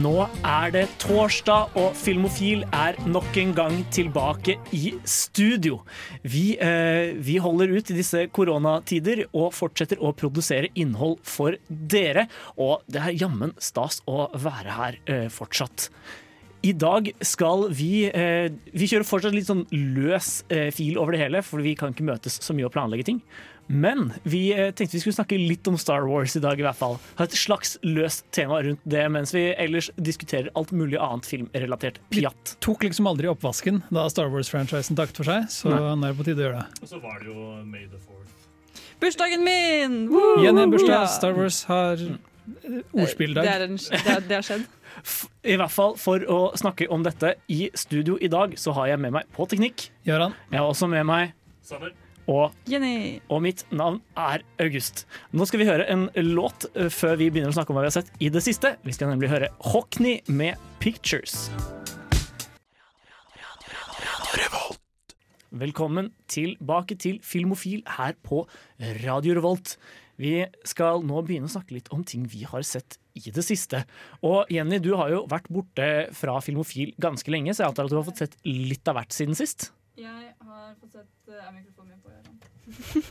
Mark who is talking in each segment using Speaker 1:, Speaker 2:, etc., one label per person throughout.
Speaker 1: Nå er det torsdag, og Filmofil er nok en gang tilbake i studio. Vi, eh, vi holder ut i disse koronatider og fortsetter å produsere innhold for dere. Og det er jammen stas å være her eh, fortsatt. I dag skal vi eh, Vi kjører fortsatt litt sånn løs eh, fil over det hele, for vi kan ikke møtes så mye og planlegge ting. Men vi eh, tenkte vi skulle snakke litt om Star Wars i dag, i hvert fall. Ha et slags løst tema rundt det, mens vi ellers diskuterer alt mulig annet filmrelatert pjatt.
Speaker 2: Tok liksom aldri oppvasken da Star Wars-franchisen takket for seg, så
Speaker 1: Nei.
Speaker 2: nå er det på tide å gjøre det.
Speaker 3: Og så var det jo May the Fourth.
Speaker 4: Bursdagen min!
Speaker 2: Igjen en bursdag.
Speaker 4: Ja.
Speaker 2: Star Wars har eh, ordspilldag.
Speaker 4: Det, er en, det, er, det har skjedd.
Speaker 1: I hvert fall for å snakke om dette i studio i dag, så har jeg med meg på teknikk.
Speaker 2: Gøran.
Speaker 1: Jeg har også med meg
Speaker 3: Sander?
Speaker 1: Og
Speaker 4: Jenny.
Speaker 1: og mitt navn er August. Nå skal vi høre en låt eh, før vi begynner å snakke om hva vi har sett i det siste. Vi skal nemlig høre Hockney med 'Pictures'. Velkommen tilbake til Filmofil her på Radio Revolt. Vi skal nå begynne å snakke litt om ting vi har sett i det siste. Og Jenny, du har jo vært borte fra Filmofil ganske lenge, så jeg antar at du har fått sett litt av hvert siden sist?
Speaker 4: Jeg har fått sett Er mikrofonen min på, Gøran?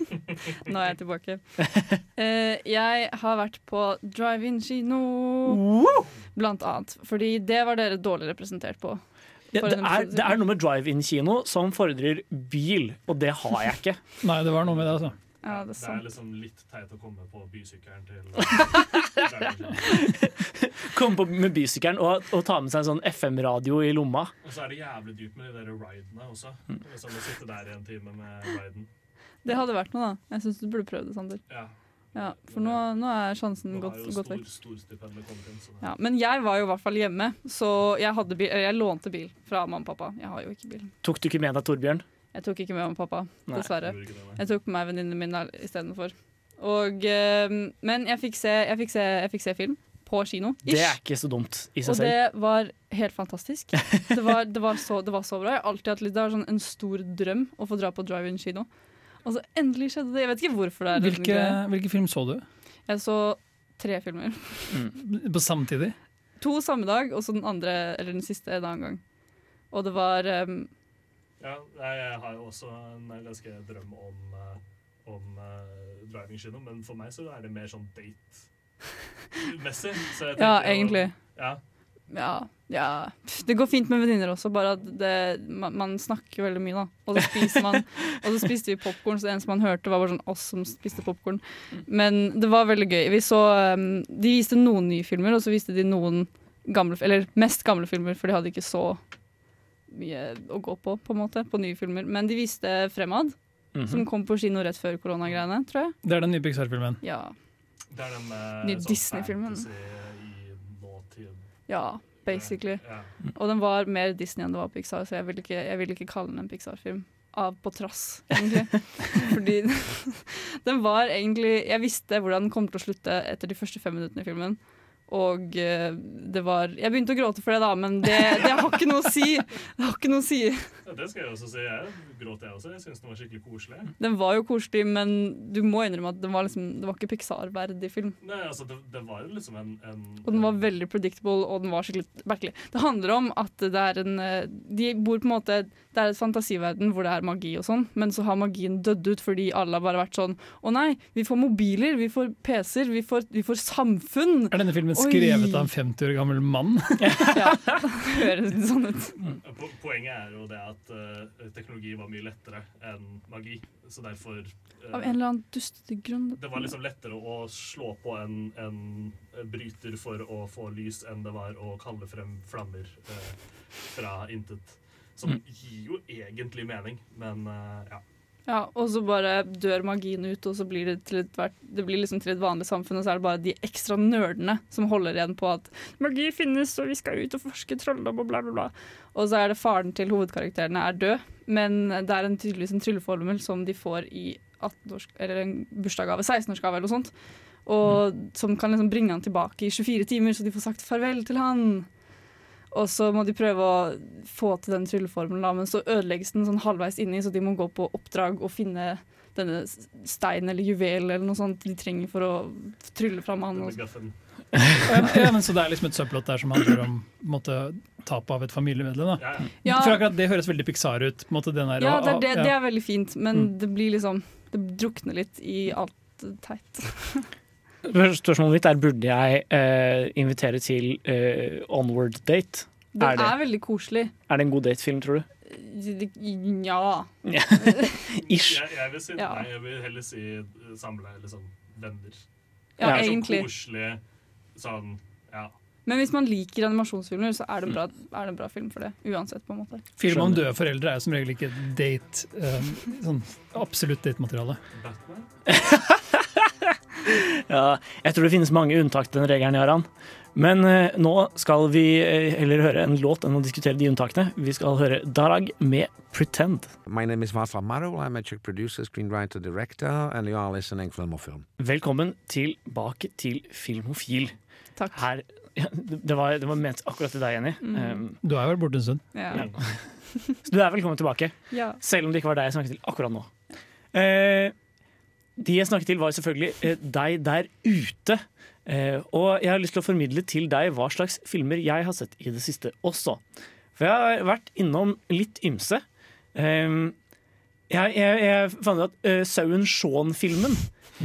Speaker 4: Nå er jeg tilbake. Uh, jeg har vært på drive-in-kino, blant annet. Fordi det var dere dårlig representert på.
Speaker 1: Ja, det, er, det er noe med drive-in-kino som fordrer bil, og det har jeg ikke.
Speaker 2: Nei, det var noe med det, altså.
Speaker 4: Ja, det er
Speaker 3: Det er liksom litt teit å komme på bysykkelen til
Speaker 1: Komme på med bysykkelen og, og ta med seg en sånn FM-radio i lomma.
Speaker 3: Og så er det jævlig dyrt med de der ridene også. Liksom å sitte der i en time med riden.
Speaker 4: Det hadde vært noe, da. Jeg syns du burde prøve det, Sander.
Speaker 3: Ja.
Speaker 4: Ja, for nå, nå er sjansen
Speaker 3: Nå
Speaker 4: gått, gått vekk. Ja, men jeg var jo i hvert fall hjemme, så jeg, hadde bil, jeg lånte bil fra mamma og pappa. Jeg har jo ikke bil.
Speaker 1: Tok du ikke med deg Torbjørn?
Speaker 4: Jeg tok ikke med mamma og pappa, dessverre. Jeg tok med meg venninnene mine istedenfor. Og, eh, men jeg fikk, se, jeg, fikk se, jeg fikk se film på kino.
Speaker 1: Det er ikke så dumt i seg
Speaker 4: Og
Speaker 1: selv.
Speaker 4: det var helt fantastisk. Det var, det var, så, det var så bra. Jeg har alltid hatt litt, det var sånn en stor drøm å få dra på drive-in kino. Og så endelig skjedde det. Jeg vet ikke hvorfor det er
Speaker 2: Hvilke, hvilke film så du?
Speaker 4: Jeg så tre filmer.
Speaker 2: På samtidig?
Speaker 4: To samme dag, og så den andre, eller den siste en annen gang. Og det var um,
Speaker 3: Ja, jeg har jo også en ganske drøm om, eh, om uh, driving-kino, men for meg så er det mer sånn date-messig. Så
Speaker 4: Ja, egentlig.
Speaker 3: Ja,
Speaker 4: Ja, ja. Det går fint med venninner også, bare at det, man, man snakker veldig mye, da. Og så spiser man Og så spiste vi popkorn, så det eneste man hørte, var bare sånn oss som spiste popkorn. Men det var veldig gøy. Vi så um, De viste noen nye filmer, og så viste de noen gamle Eller mest gamle filmer, for de hadde ikke så mye å gå på, på en måte, på nye filmer. Men de viste Fremad,
Speaker 1: Mhm.
Speaker 4: som kom på kino rett før koronagreiene, tror jeg.
Speaker 2: Det er den nye Pixar-filmen.
Speaker 4: Ja.
Speaker 3: det er den med
Speaker 4: Ny
Speaker 3: sånn
Speaker 4: Disney-filmen. ja, basically.
Speaker 3: Yeah.
Speaker 4: Og den var mer Disney enn det var Pixar, så jeg vil ikke, jeg vil ikke kalle den en Pixar-film. Av på trass, egentlig. Fordi den var egentlig Jeg visste hvordan den kom til å slutte etter de første fem minuttene i filmen. Og eh, det var Jeg begynte å gråte for det, da, men det, det har ikke noe å si. Det har ikke noe å si.
Speaker 3: Ja, det skal jeg også si. Jeg gråt, jeg også. Jeg syns den var skikkelig koselig.
Speaker 4: Den var jo koselig, men du må innrømme at den var liksom, det var ikke Pixar-verdig film.
Speaker 3: Nei, altså, det, det var jo liksom en, en
Speaker 4: Og den var veldig predictable, og den var skikkelig merkelig. Det handler om at det er en eh, De bor på en måte Det er et fantasiverden hvor det er magi og sånn, men så har magien dødd ut fordi alle har bare vært sånn Å nei, vi får mobiler, vi får PC-er, vi, får- vi får samfunn!
Speaker 2: Er denne filmen. Skrevet av en 50 år gammel mann?
Speaker 4: Ja, høres litt sånn ut.
Speaker 3: Poenget er jo det at uh, teknologi var mye lettere enn magi. Så derfor uh,
Speaker 4: Av en eller annen dustete grunn.
Speaker 3: Det var liksom lettere å slå på en, en bryter for å få lys enn det var å kalle frem flammer uh, fra intet. Som gir jo egentlig mening, men ja.
Speaker 4: Ja, og så bare dør magien ut, og så blir det til et, det blir liksom til et vanlig samfunn, og så er det bare de ekstra nerdene som holder igjen på at magi finnes, og vi skal ut og forske trolldom og bla, bla, bla. Og så er det faren til hovedkarakterene er død, men det er en tydeligvis en trylleformel som de får i 18-års, eller en bursdagsgave, 16-årsgave eller noe sånt, og som kan liksom bringe han tilbake i 24 timer, så de får sagt farvel til han. Og så må de prøve å få til den trylleformelen, men så ødelegges den sånn halvveis inni, så de må gå på oppdrag og finne denne steinen eller juvelen eller noe sånt de trenger for å trylle fram han. Og.
Speaker 2: Ja, ja, men så det er liksom et subplot der som handler om måte, tap av et familiemedlem. Da.
Speaker 3: Ja,
Speaker 2: For akkurat Det høres veldig Pixar ut. Måte, den der,
Speaker 4: ja, det, er det,
Speaker 2: ja.
Speaker 4: det er veldig fint, men
Speaker 2: Mm.
Speaker 4: det blir liksom Det drukner litt i alt teit.
Speaker 1: Spørsmålet mitt er burde jeg eh, invitere til eh, Onward Date.
Speaker 4: Den
Speaker 1: Er
Speaker 4: er, veldig koselig.
Speaker 1: Er det en god datefilm, tror du?
Speaker 4: Ja.
Speaker 1: Ish.
Speaker 3: Jeg, jeg vil si
Speaker 4: Ja.
Speaker 3: nei, jeg vil heller si eh, samle liksom venner.
Speaker 4: Ja,
Speaker 1: Ja,
Speaker 3: Det er
Speaker 4: egentlig.
Speaker 3: Sånn koselig sånn Ja.
Speaker 4: Men hvis man liker animasjonsfilmer, så er det, en bra, er det en bra film for det. Uansett, på en måte.
Speaker 2: Film om døde foreldre er som regel ikke date um, sånn absolutt datemateriale.
Speaker 3: Batman?
Speaker 1: Ja, jeg tror det finnes mange unntak til den regelen, Jaran. Men eh, nå skal vi eh, heller høre en låt enn å diskutere de unntakene. Vi skal høre Darag med 'Pretend'.
Speaker 5: My name is Václav Marou. I'm a Czech producer, screenwriter, director, and you are listening Film.
Speaker 1: Velkommen tilbake til Filmofil.
Speaker 4: Takk.
Speaker 1: Her, ja, det, var, det var ment akkurat til deg, Jenny.
Speaker 4: Mm.
Speaker 1: Um,
Speaker 2: Du er vel borte en stund.
Speaker 4: Ja.
Speaker 1: Ja. så du er velkommen tilbake.
Speaker 4: ja.
Speaker 1: Selv om det ikke var deg jeg snakket til akkurat nå. Eh, de jeg snakket til, var selvfølgelig eh, deg der ute. Eh, og jeg har lyst til å formidle til deg hva slags filmer jeg har sett i det siste også. For jeg har vært innom litt ymse. Eh, jeg, jeg, jeg fant ut at uh, Sauen Shaun-filmen,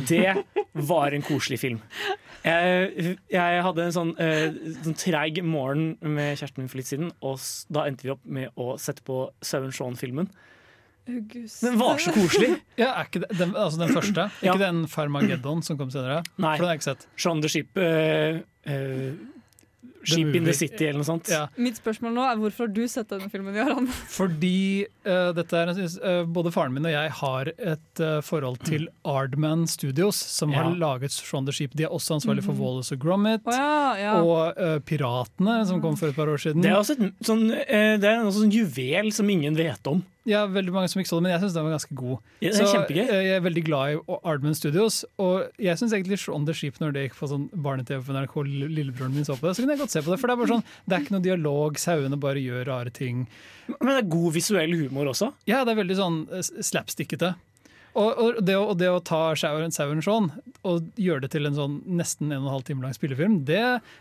Speaker 1: det var en koselig film. Jeg, jeg hadde en sånn, eh, sånn treig morgen med kjæresten min for litt siden, og da endte vi opp med å sette på Sauen Shaun-filmen.
Speaker 4: August.
Speaker 1: Den var så koselig!
Speaker 2: Ja, er ikke det, den, altså den første? Er
Speaker 1: Ja.
Speaker 2: ikke den Farmageddon som kom senere?
Speaker 1: Nei.
Speaker 2: For den har jeg ikke sett.
Speaker 1: Shaun the Ship uh, eh, Sheep in the City eller noe sånt.
Speaker 2: Ja,
Speaker 4: Mitt spørsmål nå er hvorfor har du sett denne filmen, Jarand?
Speaker 2: fordi uh, dette er, eh, både faren min og jeg har et eh, forhold til Ardman Studios, som
Speaker 1: Ja.
Speaker 2: har laget Shaun the Ship. De er også ansvarlig for Wallace og Gromit.
Speaker 4: Oh, ja, ja.
Speaker 2: Og eh, Piratene, som kom for et par år siden.
Speaker 1: Det er også et sånn, eh, det er en sånn juvel som ingen vet om.
Speaker 2: Ja, veldig mange som ikke så det, men jeg syns den var ganske god.
Speaker 1: Ja,
Speaker 2: Så eh, jeg er veldig glad i Ardman Studios, og jeg syns egentlig Shaun the Sheep, når det gikk på sånn barne-TV på NRK, lillebroren min så på det, så kunne jeg godt se på det. For det er bare sånn, det er ikke noe dialog, sauene bare gjør rare ting.
Speaker 1: Men det er god visuell humor også.
Speaker 2: Ja, det er veldig sånn eh, slapstickete. Og, og, det og det å ta sauen Sauren sånn, og gjøre det til en sånn nesten en og en halv time lang spillefilm, det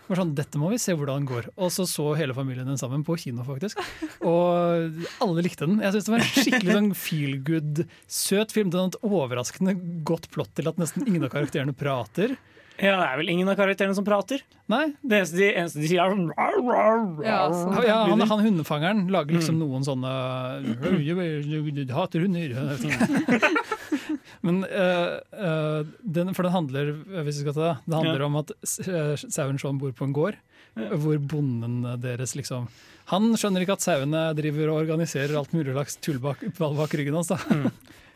Speaker 2: var sånn, dette må vi se hvordan den går. Og så så hele familien den sammen på kino, faktisk. Og alle likte den. Jeg synes det var en skikkelig sånn feel good, søt film. Den hadde et overraskende godt plott til at nesten ingen av karakterene prater.
Speaker 1: Ja, Det er vel ingen av karakterene som prater.
Speaker 2: Nei,
Speaker 1: Det eneste de, eneste de sier, er sånn rar, rar,
Speaker 4: Ja,
Speaker 1: rar.
Speaker 4: sånn.
Speaker 2: ja, han, han hundefangeren lager liksom
Speaker 1: Mm.
Speaker 2: noen sånne du Hater hunder. Sånn. Men eh, eh, den, For den handler hvis vi skal ta det, det handler
Speaker 1: Ja.
Speaker 2: om at sauen Shaun bor på en gård, hvor bonden deres liksom Han skjønner ikke at sauene driver og organiserer alt mulig slags tull bak, bak ryggen hans. da.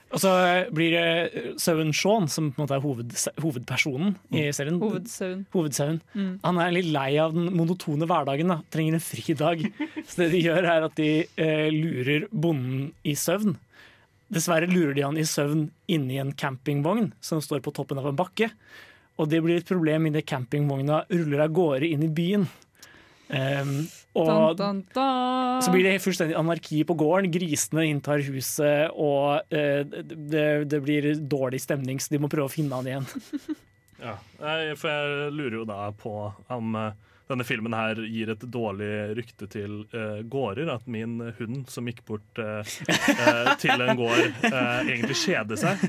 Speaker 1: Og så eh, blir det Sauen Shaun som på en måte er hoved, hovedpersonen i serien.
Speaker 4: Hovedsauen.
Speaker 1: Hovedsauen.
Speaker 4: Mm.
Speaker 1: Han er litt lei av den monotone hverdagen. da Trenger en fridag. Så det de gjør, er at de eh, lurer bonden i søvn. Dessverre lurer de han i søvn inni en campingvogn som står på toppen av en bakke. Og det blir et problem idet campingvogna ruller av gårde inn i byen.
Speaker 4: Um,
Speaker 1: og
Speaker 4: dun, dun.
Speaker 1: så blir det fullstendig anarki på gården. Grisene inntar huset, og uh, det, det blir dårlig stemning, så de må prøve å finne han igjen.
Speaker 3: Ja, for jeg lurer jo da på om eh, denne filmen her gir et dårlig rykte til uh, gårder. At min hund som gikk bort uh, uh, til en gård, egentlig kjeder seg.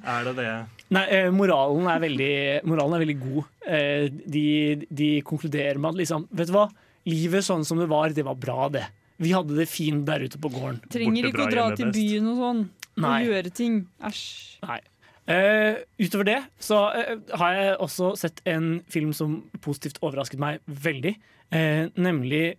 Speaker 3: Er det det?
Speaker 1: Nei, moralen, er veldig, moralen er veldig god. Eh, de, de konkluderer med at liksom, vet du hva? Livet sånn som det var, det var bra, det. Vi hadde det fint der ute på gården.
Speaker 4: Trenger ikke å dra til
Speaker 3: best.
Speaker 4: byen og sånn.
Speaker 1: Nei.
Speaker 4: Og gjøre ting. Æsj.
Speaker 1: Eh, utover det så uh, har jeg også sett en film som positivt overrasket meg veldig. Uh, nemlig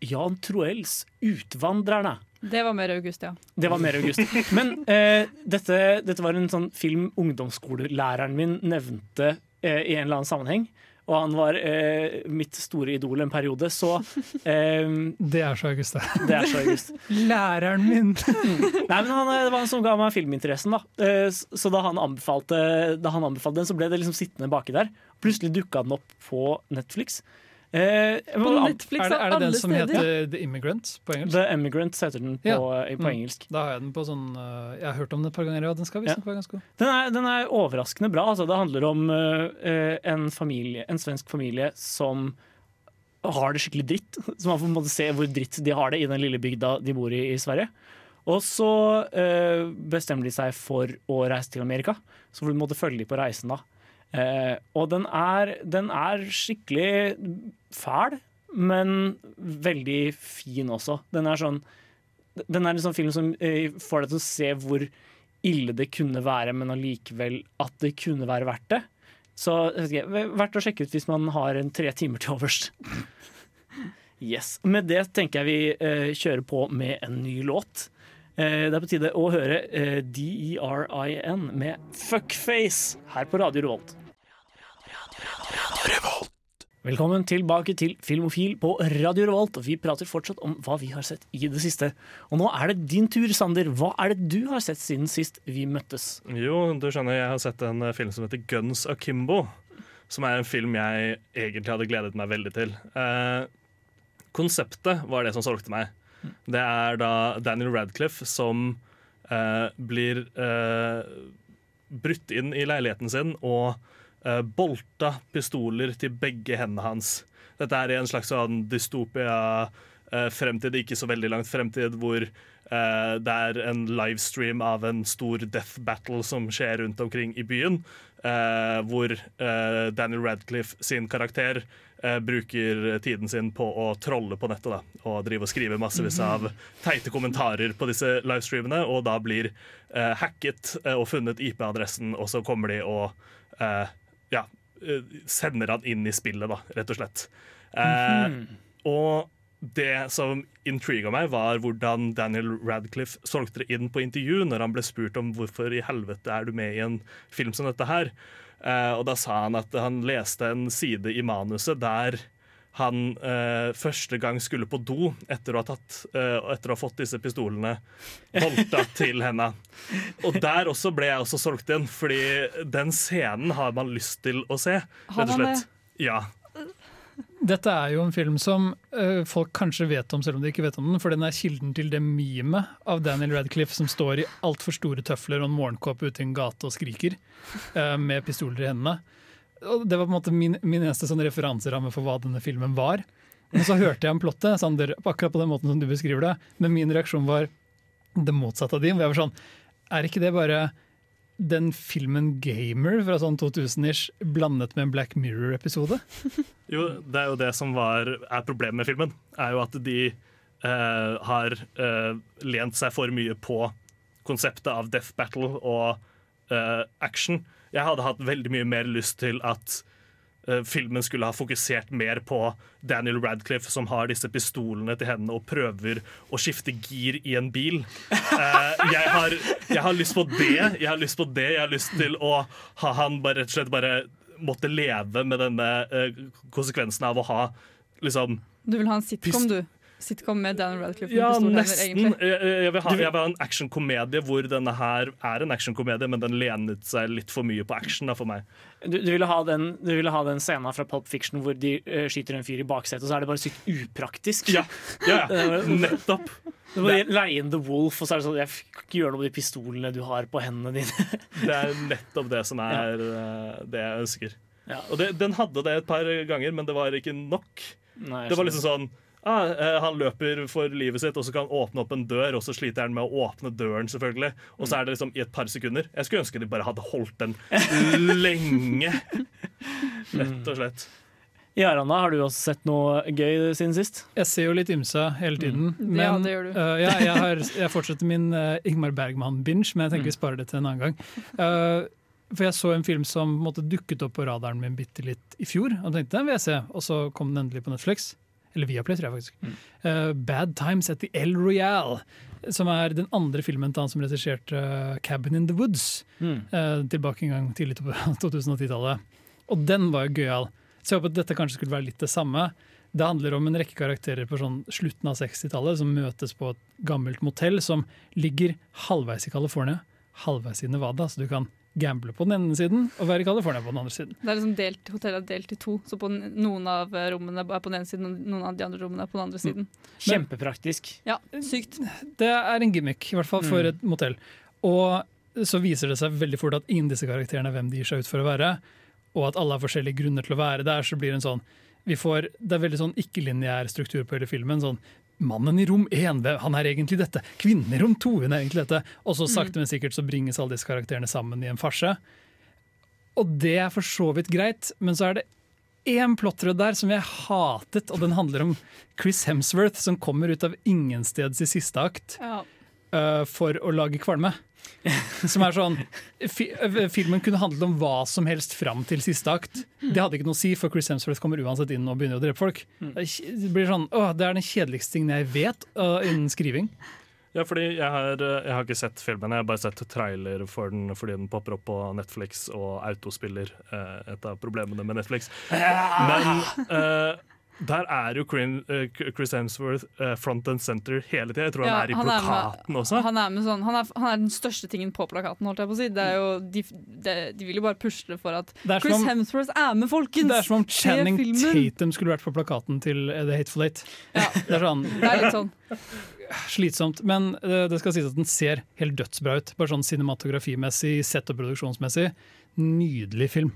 Speaker 1: Jan Troels 'Utvandrerne'.
Speaker 4: Det var mer august, ja.
Speaker 1: Det var mer august. Men dette, dette var en sånn film ungdomsskolelæreren min nevnte i en eller annen sammenheng. Og han var eh, mitt store idol en periode, så eh,
Speaker 2: Det er så August, det.
Speaker 1: det er så august.
Speaker 2: Læreren min!
Speaker 1: Nei, men han, eh, Det var han som ga meg filminteressen. da Eh, Så da han, anbefalte, da han anbefalte den, så ble det liksom sittende baki der. Plutselig dukka den opp på Netflix. Eh,
Speaker 4: På Netflix
Speaker 2: Er det, er det den som
Speaker 4: steder.
Speaker 2: heter The Immigrant på engelsk?
Speaker 1: The Immigrant heter den på,
Speaker 2: Ja.
Speaker 1: eh, på
Speaker 2: Mm.
Speaker 1: engelsk.
Speaker 2: Da har jeg den på sånn uh, Jeg har hørt om den et par ganger, og den skal visstnok være ganske god.
Speaker 1: Den er, den er overraskende bra. Altså, det handler om uh, en, familie, en svensk familie som har det skikkelig dritt. Så man får på en måte se hvor dritt de har det i den lille bygda de bor i i Sverige. Og så uh, bestemmer de seg for å reise til Amerika, så får måtte følge dem på reisen da. Eh, og den er, den er skikkelig fæl, men veldig fin også. Den er sånn Den er en sånn film som eh, får deg til å se hvor ille det kunne være, men allikevel at det kunne være verdt det. Så jeg verdt å sjekke ut hvis man har en tre timer til overs. Yes. Med det tenker jeg vi eh, kjører på med en ny låt. Eh, det er på tide å høre eh, DERIN med Fuckface her på Radio Revolt. Velkommen tilbake til Filmofil på Radio Revolt. og Vi prater fortsatt om hva vi har sett i det siste. Og nå er det din tur, Sander. Hva er det du har sett siden sist vi møttes?
Speaker 3: Jo, du skjønner, jeg har sett en eh, film som heter Guns Akimbo. Som er en film jeg egentlig hadde gledet meg veldig til. Eh, konseptet var det som solgte meg. Det er da Daniel Radcliffe som eh, blir eh, brutt inn i leiligheten sin og bolta pistoler til begge hendene hans. Dette er i en slags sånn dystopia eh, fremtid, ikke så veldig langt fremtid, hvor uh, det er en livestream av en stor death battle som skjer rundt omkring i byen. Uh, hvor uh, Daniel Radcliffe sin karakter eh, bruker tiden sin på å trolle på nettet. Da, og drive og skrive massevis av teite kommentarer på disse livestreamene, og da blir eh, hacket eh, og funnet IP-adressen, og så kommer de og eh, ja, eh, sender han inn i spillet, da, rett og slett. Eh, Og det som intriga meg, var hvordan Daniel Radcliffe solgte det inn på intervju når han ble spurt om hvorfor i helvete er du med i en film som dette her. Eh, og da sa han at han leste en side i manuset der han eh, første gang skulle på do etter å ha, tatt, eh, etter å ha fått disse pistolene bolta til henne. Og der også ble jeg også solgt inn, fordi den scenen har man lyst til å se.
Speaker 4: Har
Speaker 3: Rett og slett. Ja.
Speaker 2: Dette er jo en film som uh, folk kanskje vet om, selv om de ikke vet om den. For den er kilden til det memet av Daniel Radcliffe som står i altfor store tøfler og en morgenkåpe ute i en gate og skriker uh, med pistoler i hendene. Det var på en måte min, min eneste sånn referanseramme for hva denne filmen var. Men så hørte jeg om plottet, Sander, akkurat på den måten som du beskriver det. Men min reaksjon var det motsatte av din. jeg var sånn, Er ikke det bare den filmen Gamer fra sånn 2000-ish blandet med en Black Mirror-episode?
Speaker 3: Jo, det er jo det som var, er problemet med filmen. Er jo at de eh, har eh, lent seg for mye på konseptet av death battle og eh, action. Jeg hadde hatt veldig mye mer lyst til at uh, filmen skulle ha fokusert mer på Daniel Radcliffe, som har disse pistolene til hendene og prøver å skifte gir i en bil. Uh, jeg, har, jeg har lyst på det. Jeg har lyst på det. Jeg har lyst til å ha han bare rett og slett bare måtte leve med denne uh, konsekvensen av å ha liksom
Speaker 4: Du vil ha en sitcom, du. Sitcom med Daniel Radcliffe
Speaker 3: Ja, nesten. Jeg, jeg, vil ha, jeg vil ha en actionkomedie hvor denne her er en actionkomedie, men den lenet seg litt for mye på action da, for meg.
Speaker 1: Du, du, ville ha den, du ville ha den scenen fra Pulp Fiction hvor de uh, skyter en fyr i baksetet, og så er det bare sykt upraktisk.
Speaker 3: Ja, ja, ja. nettopp.
Speaker 1: Du må leie inn The Wolf, og så er det sånn Jeg kan ikke gjøre noe med de pistolene du har på hendene dine.
Speaker 3: Det er nettopp det som er eh, det jeg ønsker.
Speaker 1: Ja.
Speaker 3: Og det, den hadde det et par ganger, men det var ikke nok.
Speaker 1: Nei,
Speaker 3: Det var liksom sånn ah, eh, Han løper for livet sitt, og så kan han åpne opp en dør, og så sliter han med å åpne døren, selvfølgelig. Og så er det liksom i et par sekunder. Jeg skulle ønske de bare hadde holdt den lenge. Rett og slett.
Speaker 1: Jaranda, har du også sett noe gøy siden sist?
Speaker 2: Jeg ser jo litt ymse hele tiden. Men,
Speaker 4: Ja, det gjør du.
Speaker 2: Uh, ja, jeg, har, jeg fortsetter min uh, Ingmar Bergman-binge, men jeg tenker vi sparer det til en annen gang. Uh, for jeg så en film som måtte, dukket opp på radaren min bitte litt i fjor, og tenkte den vil jeg se, og så kom den endelig på Netflix. Eller Viaplay, tror jeg faktisk. Eh, Bad Times at the El Royale. Som er den andre filmen til han som regisserte uh, Cabin in the Woods.
Speaker 1: Mm.
Speaker 2: Uh, tilbake en gang tidlig på 2010-tallet. Og den var jo gøyal. Så jeg håper at dette kanskje skulle være litt det samme. Det handler om en rekke karakterer på sånn slutten av 60-tallet som møtes på et gammelt motell som ligger halvveis i California, halvveis i Nevada. Så du kan gamble på den ene siden og være i California på den andre siden.
Speaker 4: Det er liksom delt, Hotellet er delt i to, så på noen av rommene er på den ene siden, og noen av de andre rommene er på den andre siden.
Speaker 1: Kjempepraktisk.
Speaker 4: Ja, sykt.
Speaker 2: Det er en gimmick, i hvert fall for
Speaker 1: Mm.
Speaker 2: et motell. Og så viser det seg veldig fort at ingen av disse karakterene er hvem de gir seg ut for å være, og at alle har forskjellige grunner til å være der. Så blir det en sånn vi får, Det er veldig sånn ikke-lineær struktur på hele filmen. sånn Mannen i rom én, han er egentlig dette. Kvinnen i rom to, hun er egentlig dette. Og så sakte, men sikkert så bringes alle disse karakterene sammen i en farse. Og det er for så vidt greit, men så er det én plottrød der som jeg hatet, og den handler om Chris Hemsworth som kommer ut av ingensteds i siste akt
Speaker 4: Ja.
Speaker 2: uh, for å lage kvalme. Som er sånn fi, Filmen kunne handlet om hva som helst fram til siste akt. Det hadde ikke noe å si, for Chris Hemsworth kommer uansett inn og begynner å drepe folk. Det er blir sånn, åh, det er den kjedeligste tingen jeg vet uh, innen skriving.
Speaker 3: Ja, fordi jeg har, jeg har ikke sett filmen, jeg har bare sett trailer for den fordi den popper opp på Netflix og autospiller. Et av problemene med Netflix. Men eh, der er jo eh, Chris Hemsworth eh, front and center hele tida. Jeg tror
Speaker 4: Ja,
Speaker 3: han er i plakaten også.
Speaker 4: Han er, med sånn, han, er, han er den største tingen på plakaten, holdt jeg på å si. Det er jo, de, de, de vil jo bare pusle for at
Speaker 2: er
Speaker 4: Chris
Speaker 2: som om,
Speaker 4: Hemsworth er med, folkens!
Speaker 2: det er som om Channing! Tatum skulle vært på plakaten til eh, The Hateful Eight.
Speaker 4: Ja.
Speaker 2: Det er sånn
Speaker 4: Det er litt sånn.
Speaker 2: slitsomt, men det skal sies at den ser helt dødsbra ut. Bare sånn cinematografimessig, sett og produksjonsmessig. Nydelig film.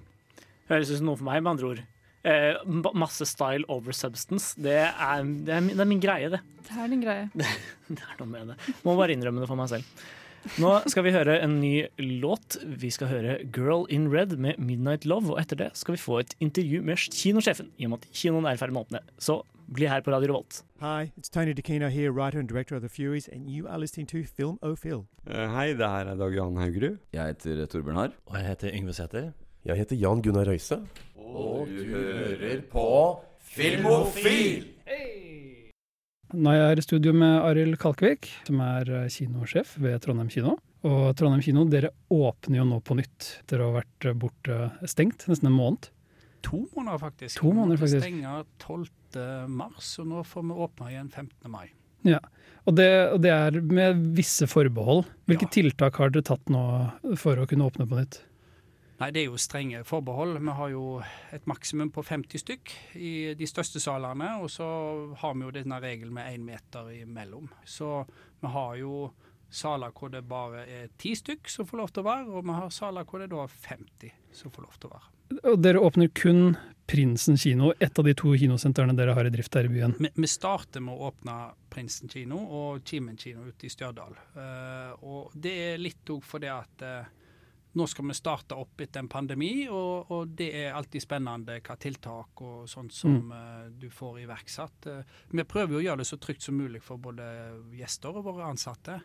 Speaker 1: Høres ut som noe for meg, med andre ord. Eh, masse style over substance. Det er, det, er, min- det er min greie, det.
Speaker 4: Det er din greie.
Speaker 1: Det er noe med det. Må bare innrømme det for meg selv. Nå skal vi høre en ny låt. Vi skal høre 'Girl in Red' med 'Midnight Love'. Og etter det skal vi få et intervju med kinosjefen, i og med at kinoen er i ferd med å åpne. Så bli her på Radio Revolt.
Speaker 6: Hi, it's Tony DeCino here, writer and director of The Furies, and you are listening to Film O Phil.
Speaker 7: Eh, Hei, det her er Dag Jan Haugerud.
Speaker 8: Jeg heter Torbjørn Harr.
Speaker 9: Og jeg heter Yngve Sæther.
Speaker 10: Jeg heter Jan Gunnar Røise.
Speaker 8: Og du hører på Filmofil!
Speaker 2: Nå er jeg i studio med Arild Kalkvik, som er kinosjef ved Trondheim kino. Og Trondheim kino, dere åpner jo nå på nytt etter å ha vært borte stengt nesten en måned.
Speaker 11: To måneder, faktisk.
Speaker 2: To måneder,
Speaker 11: Vi stenger
Speaker 2: faktisk.
Speaker 11: stenge 12. mars, og nå får vi åpne igjen 15. mai.
Speaker 2: Ja, og det, og det er med visse forbehold. Hvilke tiltak har dere tatt nå for å kunne åpne på nytt?
Speaker 11: Nei, det er jo strenge forbehold. Vi har jo et maksimum på 50 stykk i de største salene, og så har vi jo denne regelen med én meter imellom. Så vi har jo saler hvor det bare er ti stykk som får lov til å være, og vi har saler hvor det da er 50 som får lov til å være.
Speaker 2: Og dere åpner kun Prinsen kino, ett av de to kinosentrene dere har i drift her i byen.
Speaker 11: Vi, vi starter med å åpne Prinsen kino og Kimen kino ute i Stjørdal. Uh, og det er litt òg fordi at eh, nå skal vi starte opp etter en pandemi, og, og det er alltid spennende hva tiltak og sånt som mm. du får iverksatt. Eh, vi prøver jo å gjøre det så trygt som mulig for både gjester og våre ansatte.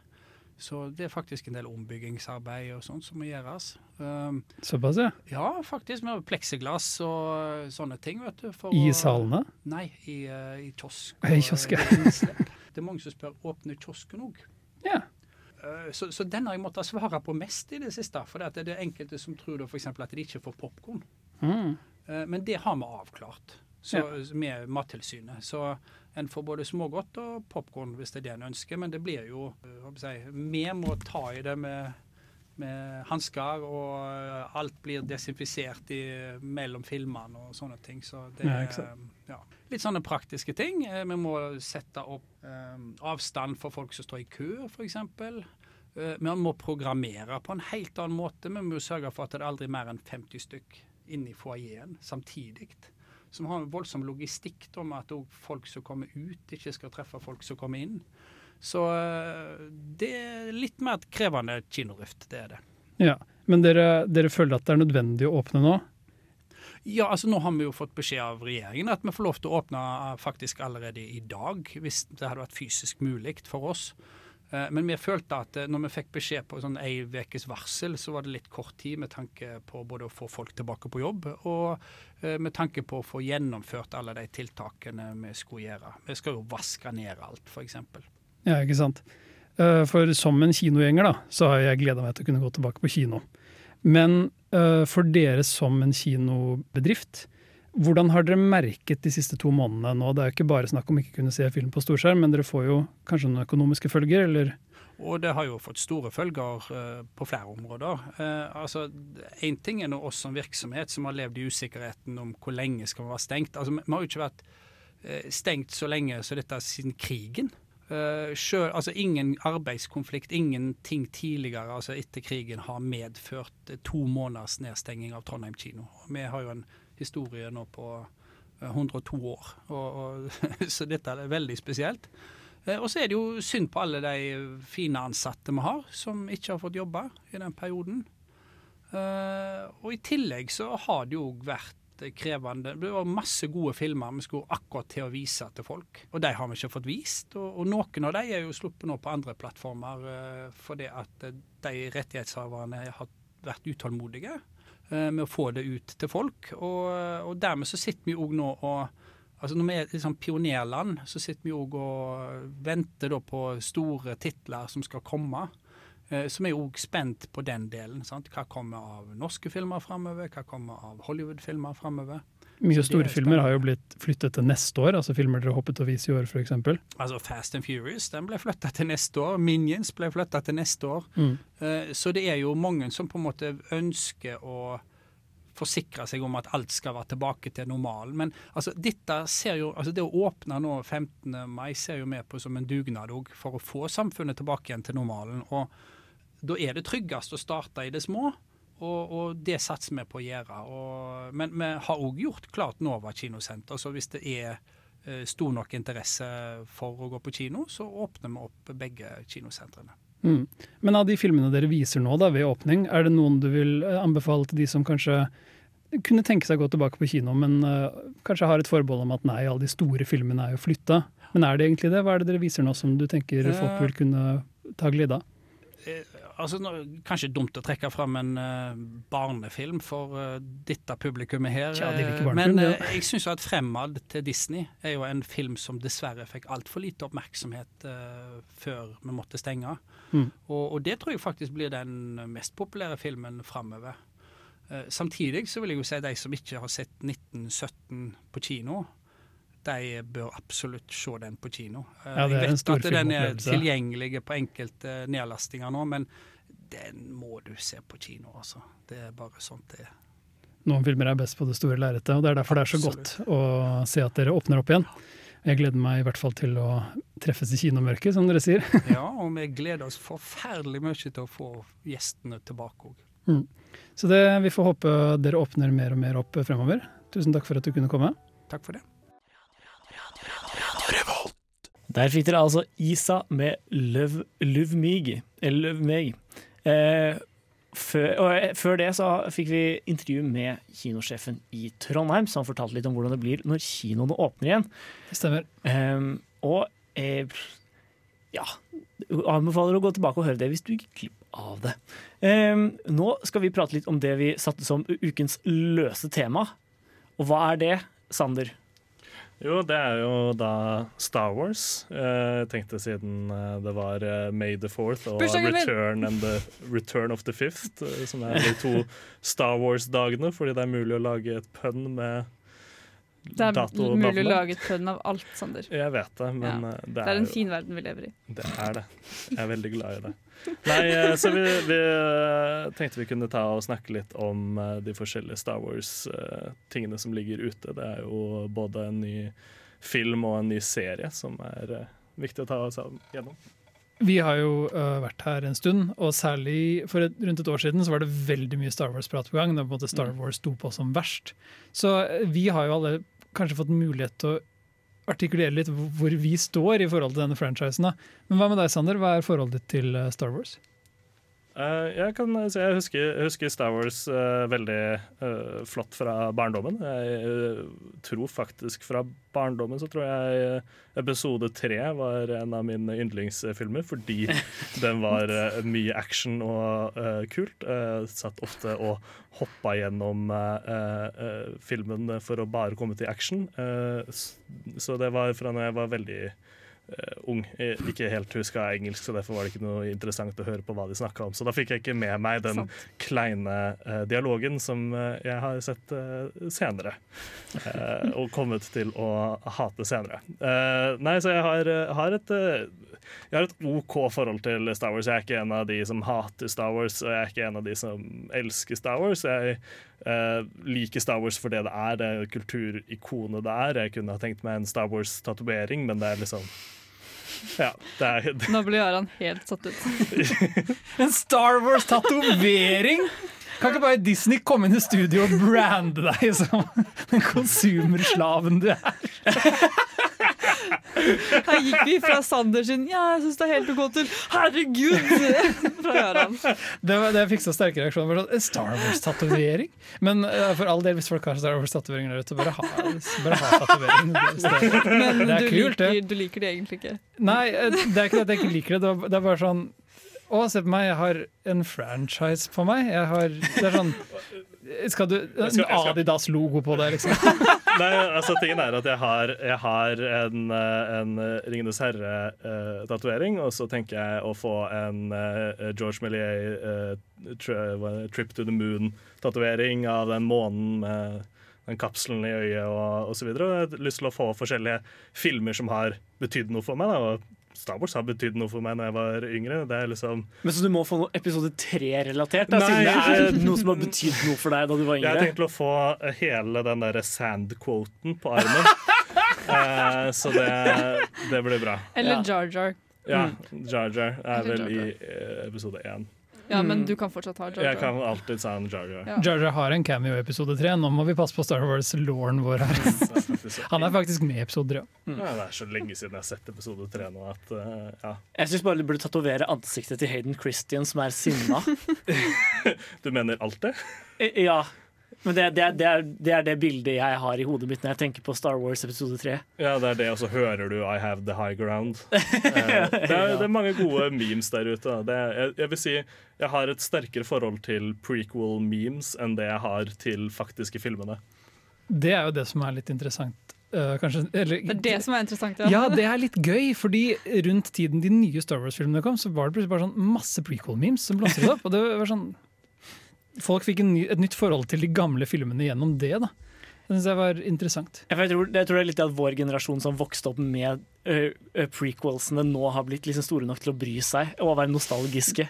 Speaker 11: Så det er faktisk en del ombyggingsarbeid og sånt som må gjøres. Um,
Speaker 2: Såpass, ja.
Speaker 11: ja, faktisk. Med pleksiglass og sånne ting. vet du.
Speaker 2: I
Speaker 11: å-
Speaker 2: salene?
Speaker 11: Nei, i, eh, i kiosk.
Speaker 2: I kiosk, ja.
Speaker 11: eh. Det er mange som spør åpner kiosken òg.
Speaker 2: Ja.
Speaker 11: Så, så den har jeg måttet svare på mest i det siste. For det er enkelte som tror for at de ikke får popkorn.
Speaker 2: Mm.
Speaker 11: Men det har vi avklart så,
Speaker 2: Ja.
Speaker 11: med Mattilsynet. Så en får både smågodt og popkorn hvis det er det en ønsker. Men det blir jo eh, jeg Vi må ta i det med, med hansker, og eh, alt blir desinfisert i, mellom filmene og sånne ting. Så det er ja, litt sånne praktiske ting. Eh, Vi må sette opp eh, avstand for folk som står i kø, f.eks. Uh, vi må programmere på en helt annen måte. Vi må sørge for at det er aldri mer enn 50 stykk inne i foajeen samtidig. Så vi har en voldsom logistikk da, med at folk som kommer ut, ikke skal treffe folk som kommer inn. Så eh, det er litt mer krevende kinodrift, det er det.
Speaker 2: ja. Men dere, dere føler at det er nødvendig å åpne nå?
Speaker 11: Ja, altså Nå har vi jo fått beskjed av regjeringen at vi får lov til å åpne eh, faktisk allerede i dag, hvis det hadde vært fysisk mulig for oss. Eh, Men vi følte at når vi fikk beskjed på sånn ei ukes varsel, så var det litt kort tid med tanke på både å få folk tilbake på jobb, og med tanke på å få gjennomført alle de tiltakene vi skulle gjøre. Vi skal jo vaske ned alt, f.eks.
Speaker 2: Ja, ikke sant. Eh, For som en kinogjenger da, så har jeg gleda meg til å kunne gå tilbake på kino. Men eh, for dere som en kinobedrift, hvordan har dere merket de siste to månedene nå? Det er jo ikke bare snakk om ikke kunne se film på storskjerm, men dere får jo kanskje noen økonomiske følger, eller?
Speaker 11: Og det har jo fått store følger uh, på flere områder. Uh, altså, Én ting er nå oss som virksomhet som har levd i usikkerheten om hvor lenge skal vi være stengt. Altså, Vi har jo ikke vært uh, stengt så lenge som dette siden krigen. Eh, selv, altså Ingen arbeidskonflikt, ingenting tidligere altså etter krigen har medført eh, to måneders nedstenging av Trondheim kino. Vi har jo en historie nå på eh, 102 år, og, og, så dette er veldig spesielt. Eh, Og så er det jo synd på alle de fine ansatte vi har, som ikke har fått jobbe i den perioden. Eh, Og i tillegg så har det jo vært krevende. Det var masse gode filmer vi skulle akkurat til å vise til folk, og de har vi ikke fått vist. Og, og noen av de er jo sluppet nå på andre plattformer eh, fordi at eh, de rettighetshaverne har vært utålmodige eh, med å få det ut til folk. Og, og dermed så sitter vi òg nå og Altså Når vi er liksom pionerland, så sitter vi òg og venter på store titler som skal komme. Eh, Så vi er òg spent på den delen. Sant? Hva kommer av norske filmer framover? Hva kommer av Hollywood-filmer framover?
Speaker 2: Mye
Speaker 11: store det er
Speaker 2: har jo blitt flyttet til neste år, altså filmer dere håpet å vise i år f.eks.
Speaker 11: Altså Fast and Furious den ble flytta til neste år. Minions ble flytta til neste år.
Speaker 2: Mm.
Speaker 11: Eh, Så det er jo mange som på en måte ønsker å forsikre seg om at alt skal være tilbake til normalen. Men altså, dette ser jo, altså det å åpne nå 15. mai ser jo vi på som en dugnad òg, for å få samfunnet tilbake igjen til normalen. Og da er det tryggest å starte i det små. Og, og det satser vi på å gjøre. Og, men vi har òg gjort klart Nova kinosenter. Så hvis det er eh, stor nok interesse for å gå på kino, så åpner vi opp begge kinosentrene.
Speaker 2: Mm. Men av de filmene dere viser nå da, ved åpning, er det noen du vil eh, anbefale til de som kanskje kunne tenke seg å gå tilbake på kino, men uh, kanskje har et forbehold om at nei, alle de store filmene er jo flytta. Men er det egentlig det? Hva er det dere viser nå som du tenker folk vil kunne ta glede av?
Speaker 11: Altså, nå, Kanskje dumt å trekke fram en uh, barnefilm for uh, dette publikummet her.
Speaker 2: Tja,
Speaker 11: eh,
Speaker 2: barnefilm,
Speaker 11: men
Speaker 2: ja.
Speaker 11: eh, jeg syns at 'Fremad' til Disney er jo en film som dessverre fikk altfor lite oppmerksomhet før vi måtte stenge.
Speaker 2: Mm.
Speaker 11: Og, og det tror jeg faktisk blir den mest populære filmen framover. Samtidig så vil jeg jo si de som ikke har sett 1917 på kino, de bør absolutt se den på kino. Eh,
Speaker 2: Ja, det
Speaker 11: jeg vet at den er tilgjengelig på enkelte nedlastinger nå, men den må du se på kino, altså. Det er bare sånt det er.
Speaker 2: Noen filmer er best på det store lerretet, og det er derfor det er så godt å se at dere åpner opp igjen. Jeg gleder meg i hvert fall til å treffes i kinomørket, som dere sier.
Speaker 11: Ja, og vi gleder oss forferdelig mye til å få gjestene tilbake òg.
Speaker 2: Mm. Så det, vi får håpe dere åpner mer og mer opp fremover. Tusen takk for at du kunne komme.
Speaker 11: Takk for det.
Speaker 1: Der fikk dere altså Isa med Love, Love Meg. Eller Love Meg. Eh, før, og eh, før det så fikk vi intervju med kinosjefen i Trondheim, som fortalte litt om hvordan det blir når kinoene åpner igjen.
Speaker 2: Det stemmer.
Speaker 1: Eh, og eh, ja Anbefaler å gå tilbake og høre det hvis du gikk glipp av det. Ehm, nå skal vi prate litt om det vi satte som ukens løse tema. Og hva er det, Sander?
Speaker 3: Jo, det er jo da Star Wars. Eh, Jeg tenkte siden eh, det var eh, May the Fourth og Return, and the, Return of the Fifth, som er de to Star Wars-dagene, fordi det er mulig å lage et pønn med
Speaker 4: Det er
Speaker 3: dato
Speaker 4: mulig å lage et pønn av alt, Sander.
Speaker 3: Jeg vet det, men
Speaker 4: Ja.
Speaker 3: det,
Speaker 4: Det
Speaker 3: det
Speaker 4: er en fin verden vi lever i.
Speaker 3: Det er det. Jeg er veldig glad i det. Nei, eh, så vi, vi eh, tenkte vi kunne ta og snakke litt om eh, de forskjellige Star Wars-tingene som ligger ute. Det er jo både en ny film og en ny serie som er eh, viktig å ta oss av- gjennom.
Speaker 2: Vi har jo uh, vært her en stund, og særlig for et, rundt et år siden så var det veldig mye Star Wars-prat på gang. Da på en måte Star Wars sto på som verst. Så vi har jo alle kanskje fått mulighet til å artikulere litt hvor vi står i forhold til denne franchisen. Men hva med deg, Sander? Hva er forholdet ditt til øh, Star Wars?
Speaker 3: Eh, jeg, kan, jeg, husker, jeg husker Star Wars uh, veldig uh, flott fra barndommen. Jeg uh, tror faktisk fra barndommen så tror jeg episode tre var en av mine yndlingsfilmer, fordi den var mye action og kult. Satt ofte og hoppa gjennom filmen for å bare komme til action. Så det var fra når jeg var veldig eh, ung. Jeg ikke helt huska engelsk, så derfor var det ikke noe interessant å høre på hva de snakka om. Så da fikk jeg ikke med meg den
Speaker 4: Sant.
Speaker 3: kleine uh, dialogen som uh, jeg har sett uh, senere. eh, og kommet til å hate senere. Eh, nei, så jeg har, eh, har et eh, jeg har et OK forhold til Star Wars. Jeg er ikke en av de som hater Star Wars, og jeg er ikke en av de som elsker Star Wars. Jeg eh, liker Star Wars for det det er, det kulturikonet det er. Jeg kunne ha tenkt meg en Star Wars-tatovering, men det er liksom Ja, det er
Speaker 4: Nå blir Aran helt satt ut.
Speaker 2: En Star Wars-tatovering! Kan ikke bare Disney komme inn i studio og brande deg som den konsumerslaven du er?
Speaker 4: Her gikk vi fra Sander sin 'ja, jeg syns det er helt OK' til 'herregud' fra Aran.
Speaker 2: Det, var- det fikk så sterke reaksjoner. Sånn, Star Wars-tatovering? Men uh, for all del, hvis folk har Star Wars-tatovering der ute, bare ha, bare ha tatovering.
Speaker 4: Men
Speaker 2: det er
Speaker 4: du,
Speaker 2: kult, det.
Speaker 4: liker, du liker det egentlig ikke.
Speaker 2: Nei, eh, det er ikke det at jeg ikke liker det. Det er- Det er bare sånn Å, se på meg, jeg har en franchise på meg. Jeg har Det er sånn Skal du En Adidas-logo på deg, liksom?
Speaker 3: Nei, altså tingen er at jeg har, jeg har en, eh, en eh, Ringenes herre-tatovering, og så tenker jeg å få en eh, George Millier eh, er Trip to the Moon-tatovering av den månen med den kapselen i øyet og, og så videre. Og jeg har lyst til å få forskjellige filmer som har betydd noe for meg. Da. Og Star Wars har betydd noe for meg da jeg var yngre. Det er liksom
Speaker 1: Men Så du må få noe episode tre-relatert?
Speaker 3: Nei,
Speaker 1: Siden det er noe som har betydd noe for deg da du var yngre?
Speaker 3: Jeg tenkte å få hele den derre sand-quoten på armen. Eh, så det, det blir bra.
Speaker 4: Eller Jar Jar.
Speaker 3: Ja,
Speaker 4: Mm.
Speaker 3: Jar Jar er vel i eh, episode én.
Speaker 4: Ja, men du kan fortsatt ha Jar Jar.
Speaker 3: Jeg kan alltid si en Jar Jar.
Speaker 4: Ja.
Speaker 2: Jar har en cameo i episode tre. Nå må vi passe på Star Wars-lauren vår her. Han er faktisk med i episode tre.
Speaker 3: Ja, det er så lenge siden jeg har sett episode tre nå at uh, ja.
Speaker 1: Jeg syns bare du burde tatovere ansiktet til Hayden Christian som er sinna.
Speaker 3: Du mener alt
Speaker 1: det? ja. Men det, det, det, er, det er det bildet jeg har i hodet mitt når jeg tenker på Star Wars episode 3.
Speaker 3: Ja, det er det, og så hører du I have the high ground. Eh, det, er, det er mange gode memes der ute. Det er, jeg, jeg vil si jeg har et sterkere forhold til prequel-memes enn det jeg har til faktiske filmene.
Speaker 2: Det er jo det som er litt interessant. Uh, kanskje, eller,
Speaker 4: Det er det som er interessant.
Speaker 2: Ja, det er litt gøy, fordi rundt tiden de nye Star Wars-filmene kom, så var det plutselig bare sånn masse prequel-memes som blomstret opp. Og det var sånn Folk fikk ny, et nytt forhold til de gamle filmene gjennom det. da. Det synes jeg var interessant.
Speaker 1: Jeg tror, jeg tror det er litt at vår generasjon som vokste opp med uh, prequelsene, nå har blitt liksom store nok til å bry seg og være nostalgiske.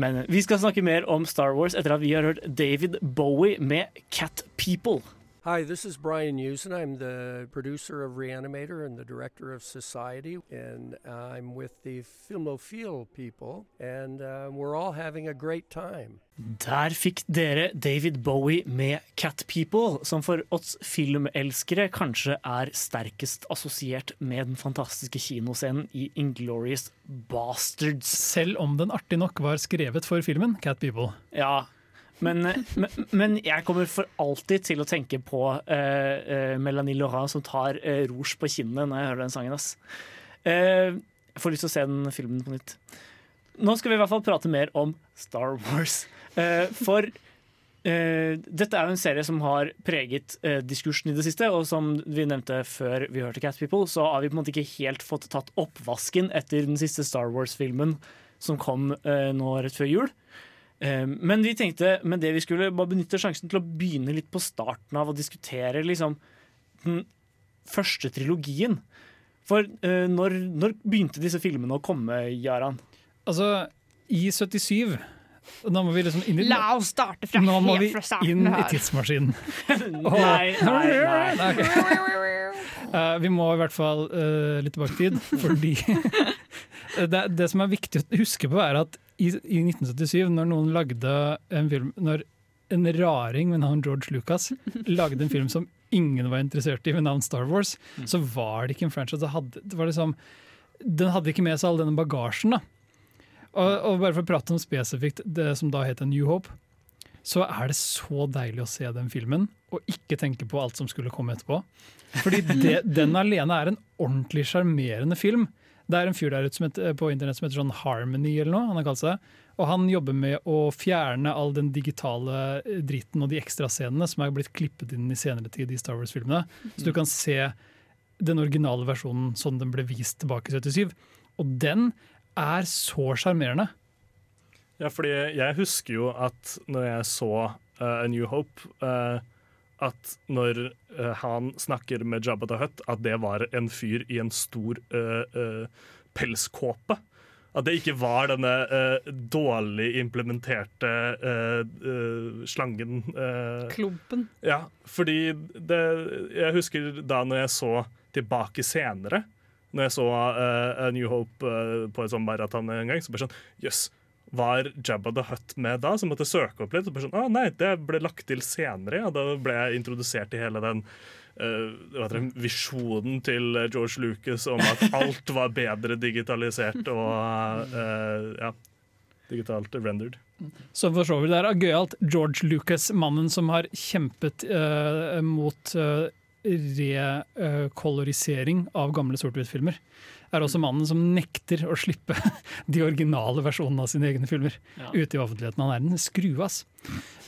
Speaker 1: Men vi skal snakke mer om Star Wars etter at vi har hørt David Bowie med Cat People.
Speaker 9: Hi, this is Brian Usen. I'm the producer of Reanimator and the director of Society, and I'm with the Filmophile people, and uh, we're all having a great time.
Speaker 1: Der fikk dere David Bowie med Cat People, som for oss filmelskere kanskje er sterkest assosiert med den fantastiske kinoscenen i Inglorious Bastards.
Speaker 2: Selv om den artig nok var skrevet for filmen Cat People.
Speaker 1: Ja, men, men, men jeg kommer for alltid til å tenke på uh, eh, Melanie Laurent som tar uh, rouge på kinnet når jeg hører den sangen. Ass. Uh, jeg får lyst til å se den filmen på nytt. Nå skal vi i hvert fall prate mer om Star Wars. Eh, for eh, dette er jo en serie som har preget eh, diskursen i det siste, og som vi nevnte før vi hørte Cat People, så har vi på en måte ikke helt fått tatt oppvasken etter den siste Star Wars-filmen som kom eh, nå rett før jul. Eh, Men vi tenkte men det vi skulle bare benytte sjansen til å begynne litt på starten av å diskutere liksom, den første trilogien. For eh, når, når begynte disse filmene å komme, Jaran?
Speaker 2: Altså, i 77 Nå må vi liksom inn i
Speaker 4: La oss starte fra
Speaker 2: Nå må vi inn
Speaker 4: her.
Speaker 2: i tidsmaskinen.
Speaker 1: Nei, nei, nei.
Speaker 2: Eh, vi må i hvert fall uh, litt tilbake i tid, fordi det, det som er viktig å huske på, er at i, i 1977, når noen lagde en film Når en raring med navn George Lucas lagde en film som ingen var interessert i, med navn Star Wars, så var det ikke en franchise. Det hadde, det var liksom, den hadde ikke med seg all denne bagasjen. Og, og bare for å prate om spesifikt det som da heter New Hope, så er det så deilig å se den filmen og ikke tenke på alt som skulle komme etterpå. Fordi det, den alene er en ordentlig sjarmerende film. Det er en fyr der ute som heter, på internett som heter sånn Harmony eller noe. han har kalt seg. Og han jobber med å fjerne all den digitale eh, dritten og de ekstrascenene som er blitt klippet inn i senere tid i Star Wars-filmene. Så du kan se den originale versjonen sånn den ble vist tilbake i 77. Og den er så sjarmerende.
Speaker 3: Ja, fordi jeg husker jo at når jeg så uh, A New Hope, eh, at når uh, han snakker med Jabba the Hutt, at det var en fyr i en stor uh, pelskåpe. At det ikke var denne dårlig implementerte slangen.
Speaker 4: Klumpen.
Speaker 3: ja, fordi det, jeg husker da når jeg så tilbake senere, når jeg så A New Hope på en sånn maraton en gang, så bare sånn Jøss, var Jabba the Hutt med da? Så måtte jeg søke opp litt. Og bare sånn, ah, nei, det ble lagt til senere. Ja. Da ble jeg introdusert i hele den uh, det, visjonen til George Lucas om at alt var bedre digitalisert og uh, ja, digitalt rendered.
Speaker 2: Så for så vidt det er gøyalt. George Lucas, mannen som har kjempet uh, mot rekolorisering av gamle sort-hvitt-filmer, er også mannen som nekter å slippe de originale versjonene av sine egne filmer
Speaker 1: Ja.
Speaker 2: ute i offentligheten. Han er en skruass.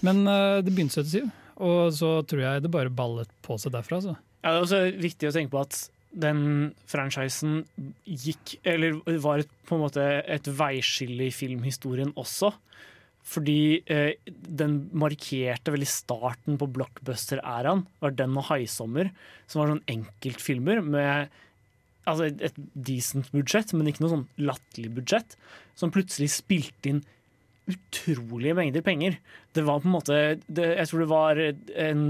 Speaker 2: Men uh, det begynte 77, og så tror jeg det bare ballet på seg derfra. Så.
Speaker 1: Ja, det er også viktig å tenke på at den franchisen gikk Eller var et, på en måte et veiskille i filmhistorien også. Fordi eh, den markerte veldig starten på blockbuster-æraen. var den og 'Haisommer', som var sånn enkeltfilmer med altså et, et decent budsjett, men ikke noe sånn latterlig budsjett. Som plutselig spilte inn utrolige mengder penger. Det var på en måte det, Jeg tror det var en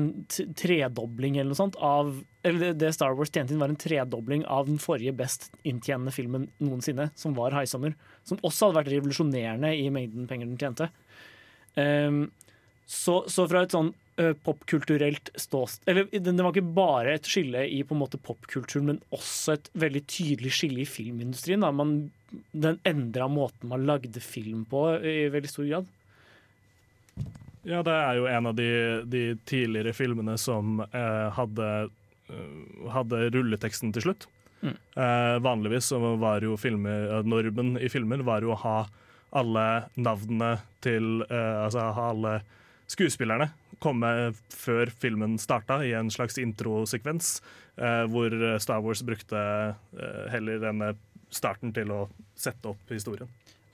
Speaker 1: tredobling eller noe sånt av Eller det, Star Wars tjente inn, var en tredobling av den forrige best inntjenende filmen noensinne, som var 'Haisommer'. Som også hadde vært revolusjonerende i mengden penger den tjente. Um, så, så fra et sånn popkulturelt ståsted Eller det, det var ikke bare et skille i på en måte popkulturen, men også et veldig tydelig skille i filmindustrien. Man, den endra måten man lagde film på i veldig stor grad.
Speaker 3: Ja, det er jo en av de, de tidligere filmene som eh, hadde, eh, hadde rulleteksten til slutt.
Speaker 1: Mm.
Speaker 3: Eh, vanligvis så var jo filmer, eh, normen i filmer var jo å ha alle navnene til eh, Altså ha alle skuespillerne komme før filmen starta, i en slags introsekvens, eh, hvor Star Wars brukte eh, heller denne starten til å sette opp historien.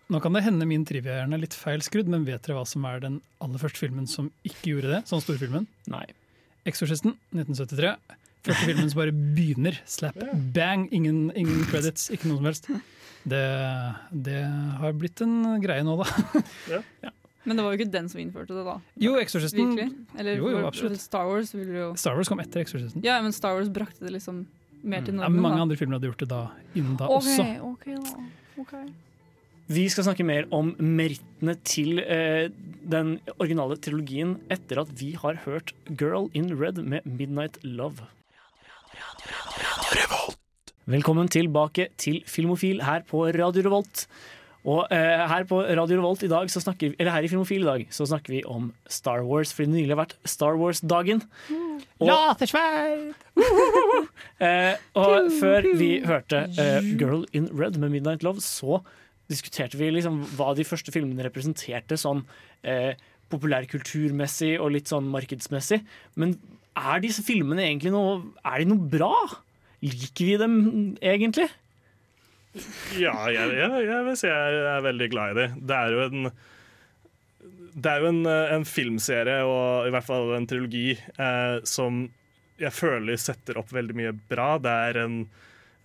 Speaker 2: Nå kan det hende min trivia-hjerne er litt feil skrudd, men vet dere hva som er den aller første filmen som ikke gjorde det? Sånn storfilmen?
Speaker 1: Nei.
Speaker 2: 'Eksorsisten', 1973. Første filmen som bare begynner. Slap, bang, ingen, ingen credits, ikke noe som helst. Det, det har blitt en greie nå, da.
Speaker 4: Men det var jo ikke den som innførte det, da.
Speaker 2: Jo,
Speaker 4: Exorcisten. Eller
Speaker 2: Jo, jo, absolutt.
Speaker 4: Star Wars ville jo
Speaker 2: Star Wars kom etter Exorcisten.
Speaker 4: Ja, men Star Wars brakte det liksom mer til
Speaker 2: Ja, mange
Speaker 4: da.
Speaker 2: andre filmer hadde gjort det da, innen da
Speaker 4: okay,
Speaker 2: også.
Speaker 4: ok da. Ok.
Speaker 1: Vi skal snakke mer om merittene til eh, den originale trilogien etter at vi har hørt 'Girl in Red' med 'Midnight Love'. Velkommen tilbake til Filmofil her på Radio Revolt. Og eh, her på Radio Revolt i dag, så snakker, eller her i Filmofil i dag så snakker vi om Star Wars, fordi det nylig har vært Star Wars-dagen. Og- Eh, og før vi hørte eh, 'Girl in Red' med 'Midnight Love', så diskuterte vi liksom hva de første filmene representerte sånn eh, populærkulturmessig og litt sånn markedsmessig. Men er disse filmene egentlig noe Er de noe bra? Liker vi dem egentlig?
Speaker 3: Ja, jeg, jeg, jeg vil si jeg er veldig glad i det. Det er jo en det er jo en, eh, en filmserie, og i hvert fall en trilogi, eh, som jeg føler setter opp veldig mye bra. Det er en,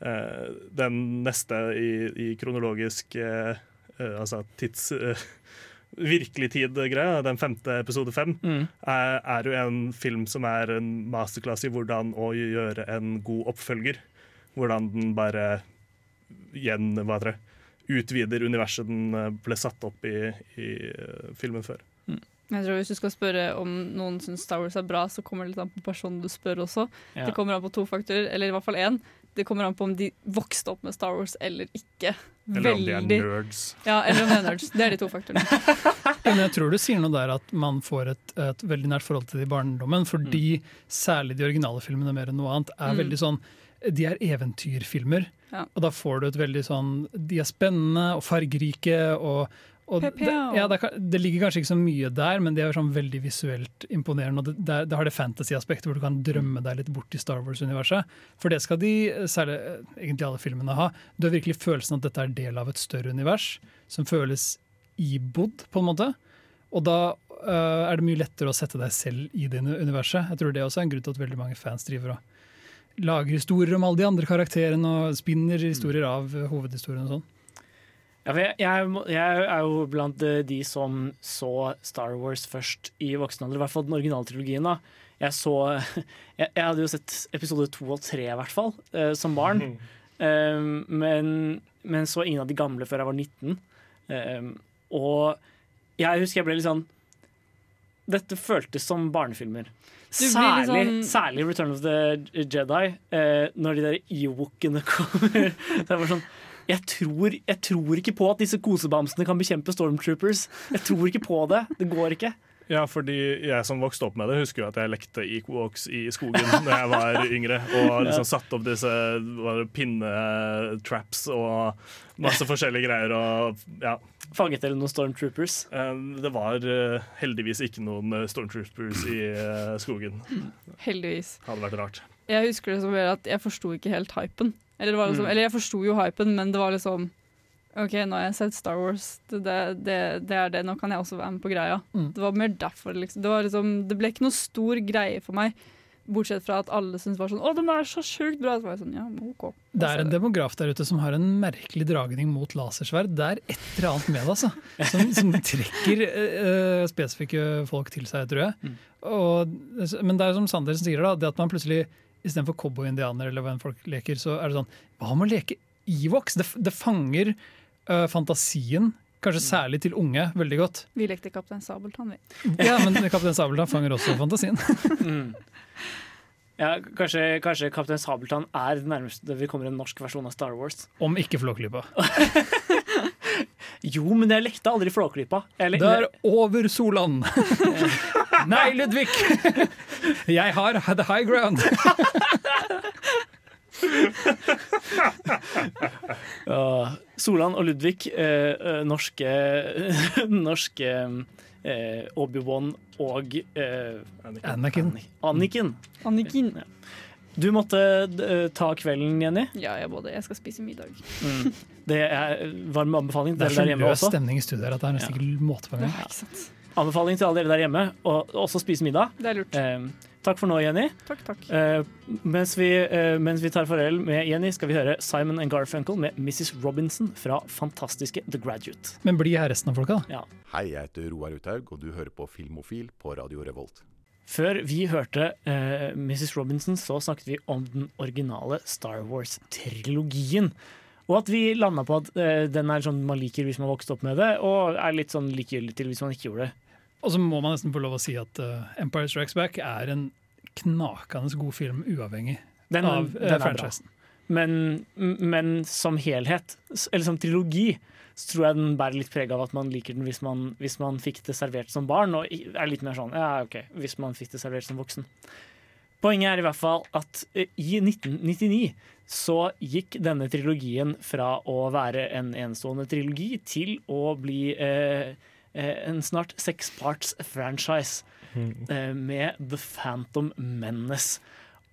Speaker 3: eh, den neste i, i kronologisk eh, eh, Altså tids... Eh, virkelig tid-greia, den femte episode fem,
Speaker 1: Mm.
Speaker 3: er, er jo en film som er en masterclass i hvordan å gjøre en god oppfølger. Hvordan den bare igjen hva heter det, utvider universet den eh, ble satt opp i, i eh, filmen før.
Speaker 4: Jeg tror Hvis du skal spørre om noen syns Star Wars er bra, så kommer det litt an på personen du spør også.
Speaker 3: Ja.
Speaker 4: Det kommer an på to faktorer, eller i hvert fall én. det kommer an på om de vokste opp med Star Wars eller ikke.
Speaker 3: Eller om de er nerds.
Speaker 4: Ja, eller om de er nerds. Det er de to faktorene.
Speaker 2: Men jeg tror du sier noe der at man får et, et veldig nært forhold til det i barndommen, fordi særlig de originale filmene mer enn noe annet er
Speaker 4: Mm.
Speaker 2: veldig sånn De er eventyrfilmer.
Speaker 4: Ja.
Speaker 2: Og da får du et veldig sånn De er spennende og fargerike og, og det, ja, det, det ligger kanskje ikke så mye der, men de er sånn veldig visuelt imponerende. Og det, det, har det fantasy-aspektet hvor du kan drømme deg litt bort i Star Wars-universet. For det skal de, særlig eh, egentlig alle filmene, ha. Du har virkelig følelsen at dette er del av et større univers, som føles ibodd, på en måte. Og da øh, er det mye lettere å sette deg selv i det universet. Jeg tror det også er en grunn til at veldig mange fans driver og lager historier om alle de andre karakterene og spinner historier av hovedhistorien og sånn.
Speaker 1: Ja, for jeg, jeg, jeg er jo blant eh, de som så Star Wars først i voksen alder, i hvert fall den originale trilogien. da. Jeg så Jeg, jeg hadde jo sett episode to og tre, i hvert fall, eh, som barn. Um, men, men så ingen av de gamle før jeg var 19. Um, og jeg husker jeg ble litt sånn Dette føltes som barnefilmer. Særlig,
Speaker 4: liksom...
Speaker 1: særlig Return of the Jedi, eh, når de der Ewokene kommer. Det var sånn jeg tror, jeg tror ikke på at disse kosebamsene kan bekjempe stormtroopers. Jeg tror ikke på det. Det går ikke.
Speaker 3: Ja, fordi jeg som vokste opp med det, husker jo at jeg lekte Equox i skogen da jeg var yngre. Og liksom satte opp disse hva var det, pinnetraps og masse forskjellige greier. Og, ja.
Speaker 1: Fanget dere noen stormtroopers?
Speaker 3: Eh, Det var eh, heldigvis ikke noen eh, stormtroopers i skogen.
Speaker 4: Heldigvis.
Speaker 3: Hadde vært rart.
Speaker 4: Jeg husker det som at jeg forsto ikke helt hypen. Eller, det var liksom,
Speaker 3: Mm.
Speaker 4: eller jeg forsto jo hypen, men det var liksom OK, nå har jeg sett Star Wars, det, det, det, det er det, nå kan jeg også være med på greia.
Speaker 2: Mm.
Speaker 4: Det var mer derfor. Liksom. Det, var liksom, det ble ikke noe stor greie for meg, bortsett fra at alle syntes var sånn Å, den er så sjukt bra! Så var jeg sånn, ja, OK.
Speaker 2: Det er en demograf der ute som har en merkelig dragning mot lasersverd. Det er et eller annet med det, altså. Som, som trekker uh, spesifikke folk til seg, tror jeg. Og, men det er som Sander sier, da, det at man plutselig istedenfor cowboy-indianer eller hva enn folk leker, så er det sånn Hva med å leke Evox? Det, det fanger eh, fantasien, kanskje særlig til unge, veldig godt.
Speaker 4: Vi lekte Kaptein Sabeltann, vi.
Speaker 2: Ja, men Kaptein Sabeltann fanger også fantasien.
Speaker 1: Mm. Ja, kanskje, kanskje Kaptein Sabeltann er det nærmeste vi kommer en norsk versjon av Star Wars.
Speaker 2: Om ikke Flåklypa.
Speaker 1: Jo, men jeg lekte aldri Flåklypa. Lekte...
Speaker 2: Det er over Solan! Nei, Ludvig! Jeg har the high ground!
Speaker 1: Ja, Solan og Ludvig, eh, eh, norske, norske eh, Obi-Wan og eh,
Speaker 2: Anakin.
Speaker 1: Anniken.
Speaker 4: Anniken.
Speaker 1: Ja. Du måtte eh, ta kvelden, Jenny.
Speaker 4: Ja, jeg, både, jeg skal spise middag.
Speaker 1: Mm. Det er varm anbefaling
Speaker 2: Det er så
Speaker 1: dere der hjemme
Speaker 2: løs stemning i studiet her at det er nesten ikke måte på engang.
Speaker 1: Anbefaling til alle dere der hjemme, og også spise middag.
Speaker 4: Det er lurt.
Speaker 1: Eh, takk for nå, Jenny.
Speaker 4: Takk, takk.
Speaker 1: Uh, mens, vi, uh, mens vi tar farvel med Jenny, skal vi høre Simon and Garfunkel med Mrs. Robinson fra fantastiske The Graduate.
Speaker 2: Men bli her resten av folka, da.
Speaker 1: Ja.
Speaker 10: Hei, jeg heter Roar Uthaug, og du hører på Filmofil på Radio Revolt.
Speaker 1: Før vi hørte uh, Mrs. Robinson, så snakket vi om den originale Star Wars-trilogien. Og at vi landa på at eh, den er sånn man liker hvis man vokste opp med det, og er litt sånn likegyldig til hvis man ikke gjorde det.
Speaker 2: Og så må man nesten få lov å si at uh, Empire Strikes Back er en knakende god film, uavhengig
Speaker 1: Den,
Speaker 2: av
Speaker 1: den
Speaker 2: uh, franchisen.
Speaker 1: Men, men som helhet, eller som trilogi, så tror jeg den bærer litt preg av at man liker den hvis man, hvis man fikk det servert som barn, og er litt mer sånn ja, OK, hvis man fikk det servert som voksen. Poenget er i hvert fall at eh, i 1999 så gikk denne trilogien fra å være en enestående trilogi til å bli eh, en snart seksparts franchise eh, med The Phantom Menace.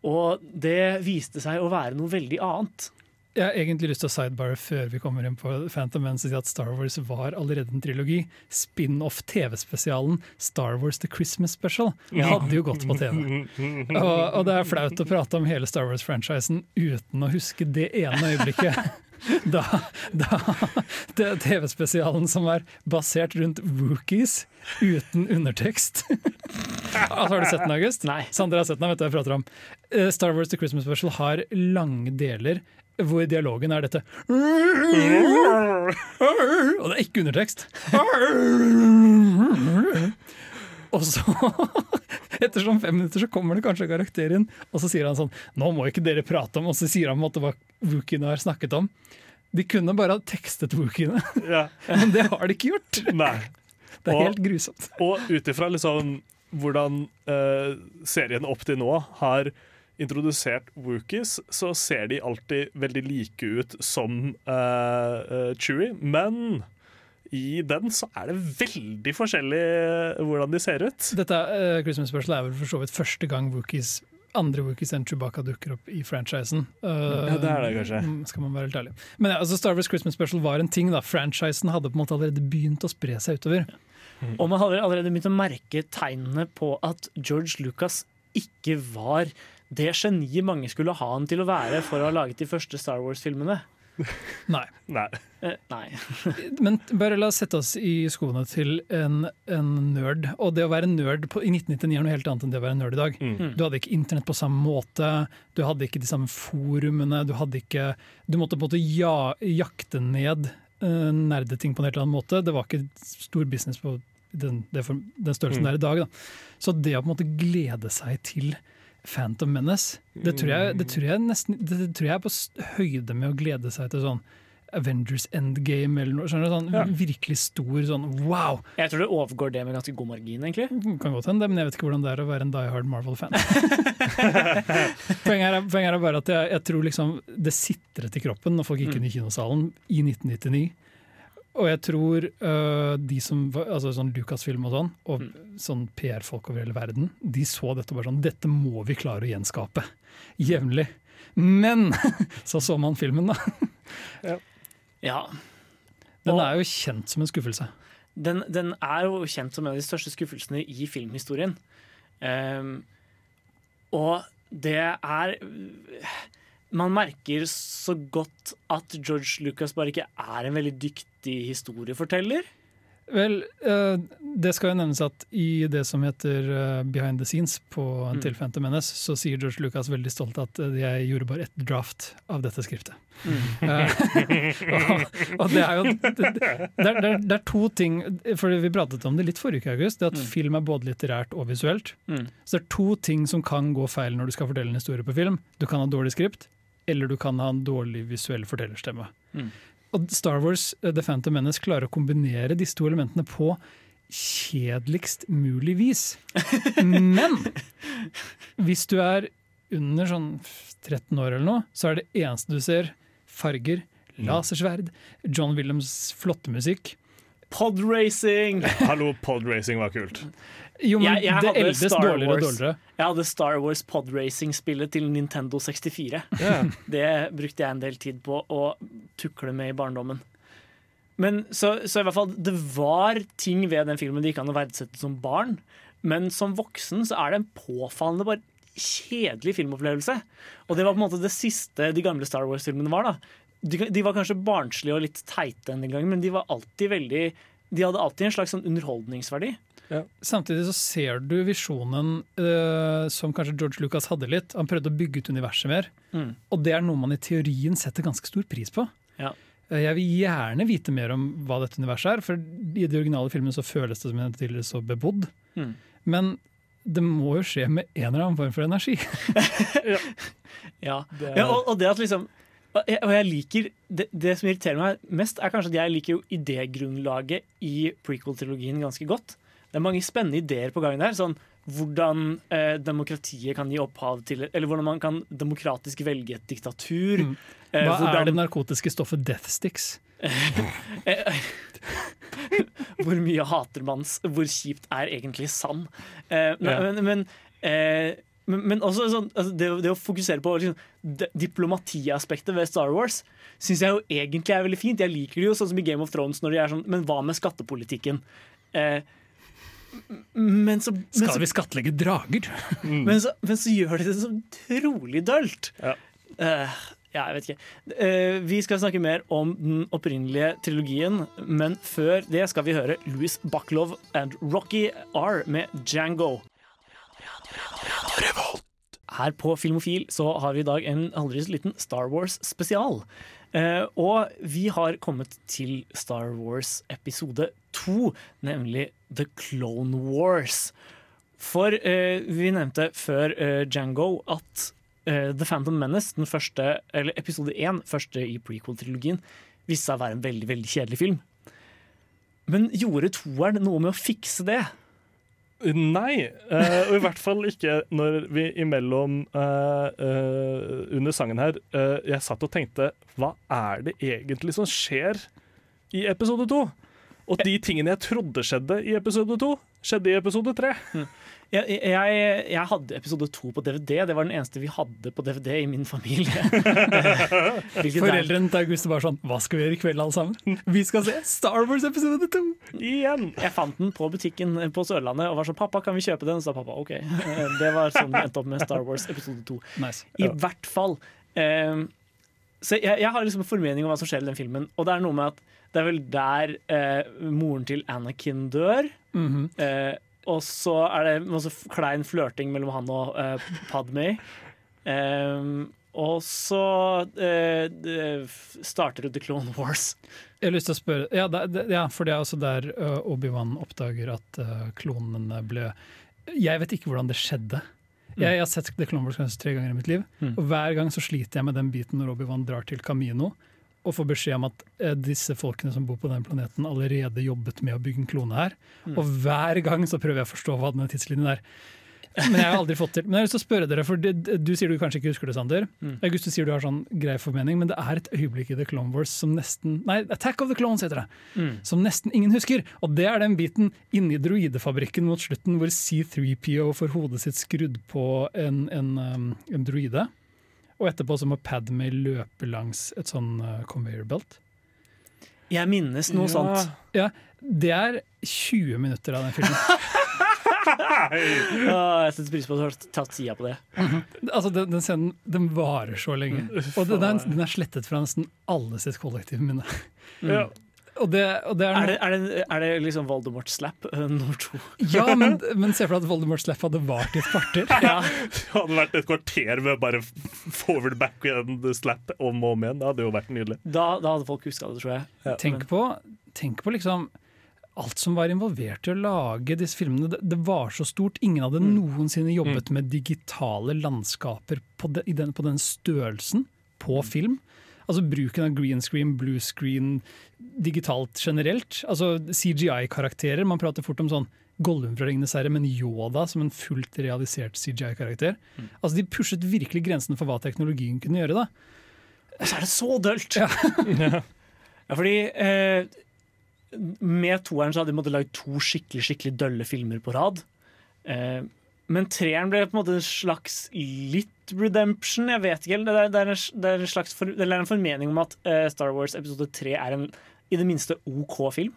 Speaker 1: Og det viste seg å være noe veldig annet.
Speaker 2: Jeg har egentlig lyst til å sidebare før vi kommer inn på Phantom Menace si at Star Wars var allerede en trilogi. Spin-off-TV-spesialen Star Wars The Christmas Special
Speaker 12: Ja.
Speaker 2: hadde jo gått på TV. Og, og det er flaut å prate om hele Star Wars-franchisen uten å huske det ene øyeblikket. Da, da TV-spesialen som er basert rundt wookies uten undertekst. altså, har du sett den, August?
Speaker 1: Nei.
Speaker 2: Sander har sett den, vet du hva jeg prater om. Eh, Star Wars The Christmas Special har lange deler hvor dialogen er dette Og det er ikke undertekst. Og så, etter sånn fem minutter, så kommer det kanskje karakteren karakter inn, og så sier han sånn Nå må ikke dere prate om Og så sier han måte hva Wookiene har snakket om. De kunne bare ha tekstet Wookiene, men det har de ikke gjort.
Speaker 3: Nei.
Speaker 2: Det er
Speaker 3: Og-
Speaker 2: helt grusomt.
Speaker 3: Og ut ifra liksom hvordan uh, serien opp til nå har introdusert Wookies, så ser de alltid veldig like ut som uh, Chewie, men i den så er det veldig forskjellig hvordan de ser ut.
Speaker 2: Dette uh, Christmas Special er vel for så vidt første gang Wookies andre Wookies enn Chewbacca dukker opp i franchisen. Uh,
Speaker 3: Ja, det er det kanskje.
Speaker 2: Skal man være helt ærlig. Men ja, altså Star Wars Christmas Special var en ting. da Franchisen hadde på en måte allerede begynt å spre seg utover.
Speaker 1: Og man hadde allerede begynt å merke tegnene på at George Lucas ikke var det geniet mange skulle ha han til å være for å ha laget de første Star Wars-filmene.
Speaker 2: Nei.
Speaker 3: Nei.
Speaker 1: Eh, nei.
Speaker 2: Men bare la oss sette oss i skoene til en, en nerd. Og det å være nerd på, i 1999 er noe helt annet enn det å være nerd i dag.
Speaker 1: Mm.
Speaker 2: Du hadde ikke internett på samme måte, du hadde ikke de samme forumene, du hadde ikke Du måtte på en måte ja, jakte ned uh, nerdeting på en helt annen måte. Det var ikke stor business på den, den størrelsen
Speaker 3: Mm.
Speaker 2: det er i dag. Da. Så det å på en måte glede seg til Phantom Menace, det tror jeg, det tror jeg, nesten, det tror jeg er på høyde med å glede seg til sånn Avengers Endgame eller noe. Skjønner du? Sånn,
Speaker 1: Ja.
Speaker 2: Virkelig stor sånn wow!
Speaker 1: Jeg tror det overgår det med ganske god margin, egentlig.
Speaker 2: Kan godt hende, men jeg vet ikke hvordan det er å være en Die Hard Marvel-fan. poenget, poenget er bare at jeg, jeg tror liksom det sitret i kroppen når folk gikk inn i kinosalen i 1999. Og jeg tror uh, de som altså sånn Lucasfilm og sånn, og sånn PR-folk over hele verden, de så dette bare sånn Dette må vi klare å gjenskape. Jevnlig. Men så så man filmen, da.
Speaker 1: Ja.
Speaker 2: Den er jo kjent som en skuffelse.
Speaker 1: Den, den er jo kjent som en av de største skuffelsene i filmhistorien. Um, og det er Man merker så godt at George Lucas bare ikke er en veldig dyktig historieforteller.
Speaker 2: Vel, eh, det skal jo nevnes at i det som heter eh, Behind the Scenes på
Speaker 1: Mm.
Speaker 2: til Phantom Menace, så sier George Lucas veldig stolt at eh, jeg gjorde bare ett draft av dette skriftet. Mm. og, og det er jo det, det, er, det er- to ting For Vi pratet om det litt forrige uke, August. Det at film er både litterært og visuelt.
Speaker 1: Mm.
Speaker 2: Så det er to ting som kan gå feil når du skal fortelle en historie på film. Du kan ha dårlig skript, eller du kan ha en dårlig visuell fortellerstemme.
Speaker 1: Mm.
Speaker 2: Og Star Wars eh, The Phantom Menace klarer å kombinere disse to elementene på kjedeligst mulig vis. Men hvis du er under sånn 13 år eller noe, så er det eneste du ser farger, lasersverd, John Williams flotte musikk.
Speaker 1: Podracing!
Speaker 3: Hallo, podracing var kult.
Speaker 2: Jo, men
Speaker 1: Jeg- jeg
Speaker 2: det eldes
Speaker 1: Star
Speaker 2: dårligere og dårligere.
Speaker 1: Jeg hadde Star Wars Podracing-spillet til Nintendo 64.
Speaker 2: Yeah.
Speaker 1: Det brukte jeg en del tid på å tukle med i barndommen. Men så, så i hvert fall, det var ting ved den filmen det gikk an å verdsette som barn. Men som voksen så er det en påfallende bare kjedelig filmopplevelse. Og det var på en måte det siste de gamle Star Wars-filmene var. da. De, de var kanskje barnslige og litt teite en gang, men de var alltid veldig De hadde alltid en slags sånn underholdningsverdi.
Speaker 2: Samtidig så ser du visjonen uh, som kanskje George Lucas hadde litt. Han prøvde å bygge ut universet mer.
Speaker 1: Mm.
Speaker 2: Og det er noe man i teorien setter ganske stor pris på.
Speaker 1: Ja.
Speaker 2: Uh, Jeg vil gjerne vite mer om hva dette universet er, for i de originale filmene så føles det som en tidligere så bebodd.
Speaker 1: Mm.
Speaker 2: Men det må jo skje med en eller annen form for energi.
Speaker 1: Ja,
Speaker 2: Det er-
Speaker 1: ja og, og det at liksom og jeg, og jeg liker det, det som irriterer meg mest, er kanskje at jeg liker jo idégrunnlaget i prequel-trilogien ganske godt. Det er mange spennende ideer på gang der. Sånn hvordan eh, demokratiet kan gi opphav til Eller hvordan man kan demokratisk velge et diktatur.
Speaker 2: Mm.
Speaker 1: Eh,
Speaker 2: Hva er det narkotiske stoffet death sticks?
Speaker 1: Eh, hvor mye hater man Hvor kjipt er egentlig sann? Eh, men,
Speaker 3: Ja.
Speaker 1: Men, men, eh, men, men også sånn, altså det, det å fokusere på liksom, di- diplomatiaspektet ved Star Wars syns jeg jo egentlig er veldig fint. Jeg liker det jo sånn som i Game of Thrones når de er sånn Men hva med skattepolitikken? Eh, men så, men
Speaker 2: Skal vi skattlegge drager?
Speaker 1: men, så, men så gjør de det så utrolig dølt. Eh, ja, jeg vet ikke. Uh, vi skal snakke mer om den opprinnelige trilogien, men før det skal vi høre Louis Baklov and Rocky R med Django. Her på Filmofil så har vi i dag en aldri så liten Star Wars-spesial. Eh, og vi har kommet til Star Wars episode to, nemlig The Clone Wars. For eh, vi nevnte før eh, Django at The Phantom Menace, den første, eller episode én, første i prequel-trilogien, viste seg å være en veldig, veldig kjedelig film. Men gjorde toeren noe med å fikse det?
Speaker 3: Nei, uh, og i hvert fall ikke når vi imellom uh, uh, under sangen her Jeg satt og tenkte Hva er det egentlig som skjer i episode to? Og de tingene jeg trodde skjedde i episode to, skjedde i episode tre.
Speaker 1: Jeg, jeg, jeg hadde episode to på DVD. Det var den eneste vi hadde på DVD i min familie.
Speaker 2: Foreldrene til August er bare sånn Hva skal vi gjøre i kveld, alle sammen? Vi skal se Star Wars episode 2!
Speaker 3: Igjen!
Speaker 1: Jeg fant den på butikken på Sørlandet og var sånn 'Pappa, kan vi kjøpe den?' Så sa pappa OK. Det var sånn vi endte opp med Star Wars episode to.
Speaker 2: Nice.
Speaker 1: I hvert fall. Eh, så jeg, jeg har liksom en formening om hva som skjer i den filmen. Og det er noe med at det er vel der eh, moren til Anakin dør.
Speaker 2: Mhm.
Speaker 1: eh, og så er det masse klein flørting mellom han og uh, Padme. Um, og så uh, starter The Clone Wars.
Speaker 2: Jeg har lyst til å spørre Ja, det, ja for det er også der uh, Obi-Wan oppdager at klonene ble Jeg vet ikke hvordan det skjedde. Jeg, jeg har sett The Clone Wars kanskje tre ganger i mitt liv,
Speaker 1: Mm.
Speaker 2: og hver gang så sliter jeg med den biten når Obi-Wan drar til Camino og får beskjed om at eh, disse folkene som bor på den planeten allerede jobbet med å bygge en klone her.
Speaker 1: Mm.
Speaker 2: Og hver gang så prøver jeg å forstå hva denne tidslinjen er. Men jeg har aldri fått til. Men jeg har lyst til å spørre dere, for det, Du sier du kanskje ikke husker det, Sander.
Speaker 1: Mm.
Speaker 2: August, du sier du har sånn grei formening, men det er et øyeblikk i The Clone Wars som nesten Nei, Attack of the Clones heter det.
Speaker 1: Mm.
Speaker 2: Som nesten ingen husker. Og det er den biten inni droidefabrikken mot slutten hvor C3PO får hodet sitt skrudd på en, en, um, en droide. Og etterpå så må Padme løpe langs et sånn uh, conveyor belt.
Speaker 1: Jeg minnes noe
Speaker 2: Ja.
Speaker 1: sånt.
Speaker 2: Ja, det er 20 minutter av den filmen.
Speaker 1: Jeg setter pris på at du har tatt tida på det.
Speaker 2: altså, den, den scenen den varer så lenge. Og den, den, er slettet fra nesten alle sitt kollektive minne.
Speaker 1: Ja.
Speaker 2: Og det, og det er,
Speaker 1: Er det, er det, er det liksom Voldemort-slap uh, nummer to?
Speaker 2: Ja, men, men se for deg at Voldemort Slapp hadde vart i et kvarter.
Speaker 3: Det hadde vært et kvarter med bare forward back and slap om og om igjen. Det hadde jo vært nydelig.
Speaker 1: Da, da hadde folk huska det, tror jeg.
Speaker 2: Tenk på, tenk på liksom alt som var involvert i å lage disse filmene. Det, det var så stort. Ingen hadde noensinne jobbet med digitale landskaper på, de, i den, på den størrelsen på film. Altså Bruken av green screen, blue screen, digitalt generelt. Altså CGI-karakterer. Man prater fort om sånn Gollum fra Ringenes herre, men Yoda som en fullt realisert CGI-karakter. Altså De pushet virkelig grensen for hva teknologien kunne gjøre. da.
Speaker 1: Så er det så dølt! Ja. fordi eh, med toeren så hadde de måttet lage to skikkelig skikkelig dølle filmer på rad. Eh, men treeren ble på en måte en slags litt redemption. Jeg vet ikke. Det er, det er, en, det er en slags for, det er en formening om at uh, Star Wars episode 3 er en i det minste OK film.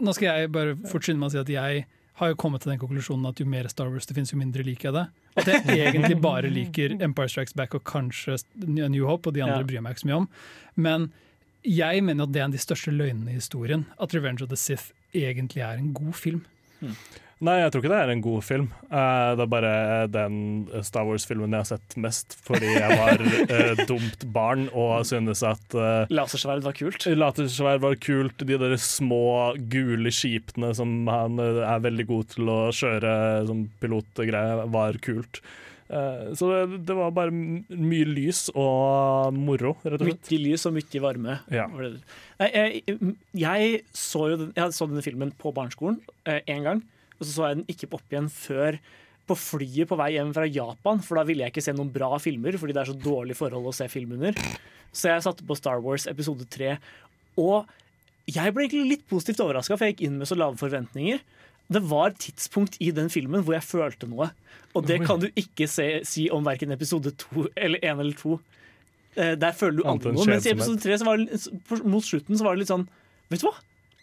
Speaker 2: Nå skal jeg bare fort med meg å si at jeg har jo kommet til den konklusjonen at jo mer Star Wars det finnes, jo mindre liker jeg det. At jeg egentlig bare liker Empire Strikes Back og kanskje New Hope, og de andre
Speaker 1: Ja.
Speaker 2: bryr jeg meg ikke så mye om. Men jeg mener at det er en av de største løgnene i historien. At Revenge of the Sith egentlig er en god film.
Speaker 3: Nei, jeg tror ikke det er en god film. Eh, det er bare den Star Wars-filmen jeg har sett mest fordi jeg var uh, dumt barn og synes at uh,
Speaker 1: Lasersverd var kult.
Speaker 3: Lasersverd var kult. De der små, gule skipene som han eh, er veldig god til å kjøre som pilotgreie, var kult. Eh, så det, det var bare mye lys og moro, rett og slett.
Speaker 1: Mye lys og mye varme.
Speaker 3: Ja.
Speaker 1: Nei, jeg, jeg så jo den, jeg så denne filmen på barneskolen én gang. Og så så jeg den ikke opp igjen før på flyet på vei hjem fra Japan, for da ville jeg ikke se noen bra filmer, fordi det er så dårlig forhold å se film under. Så jeg satte på Star Wars episode 3, og jeg ble egentlig litt positivt overraska, for jeg gikk inn med så lave forventninger. Det var tidspunkt i den filmen hvor jeg følte noe, og det kan du ikke se, si om verken episode 2 eller 1 eller 2. Eh, Der føler du aldri noe. Mens i episode 3 så var det, på- mot slutten så var det litt sånn Vet du hva?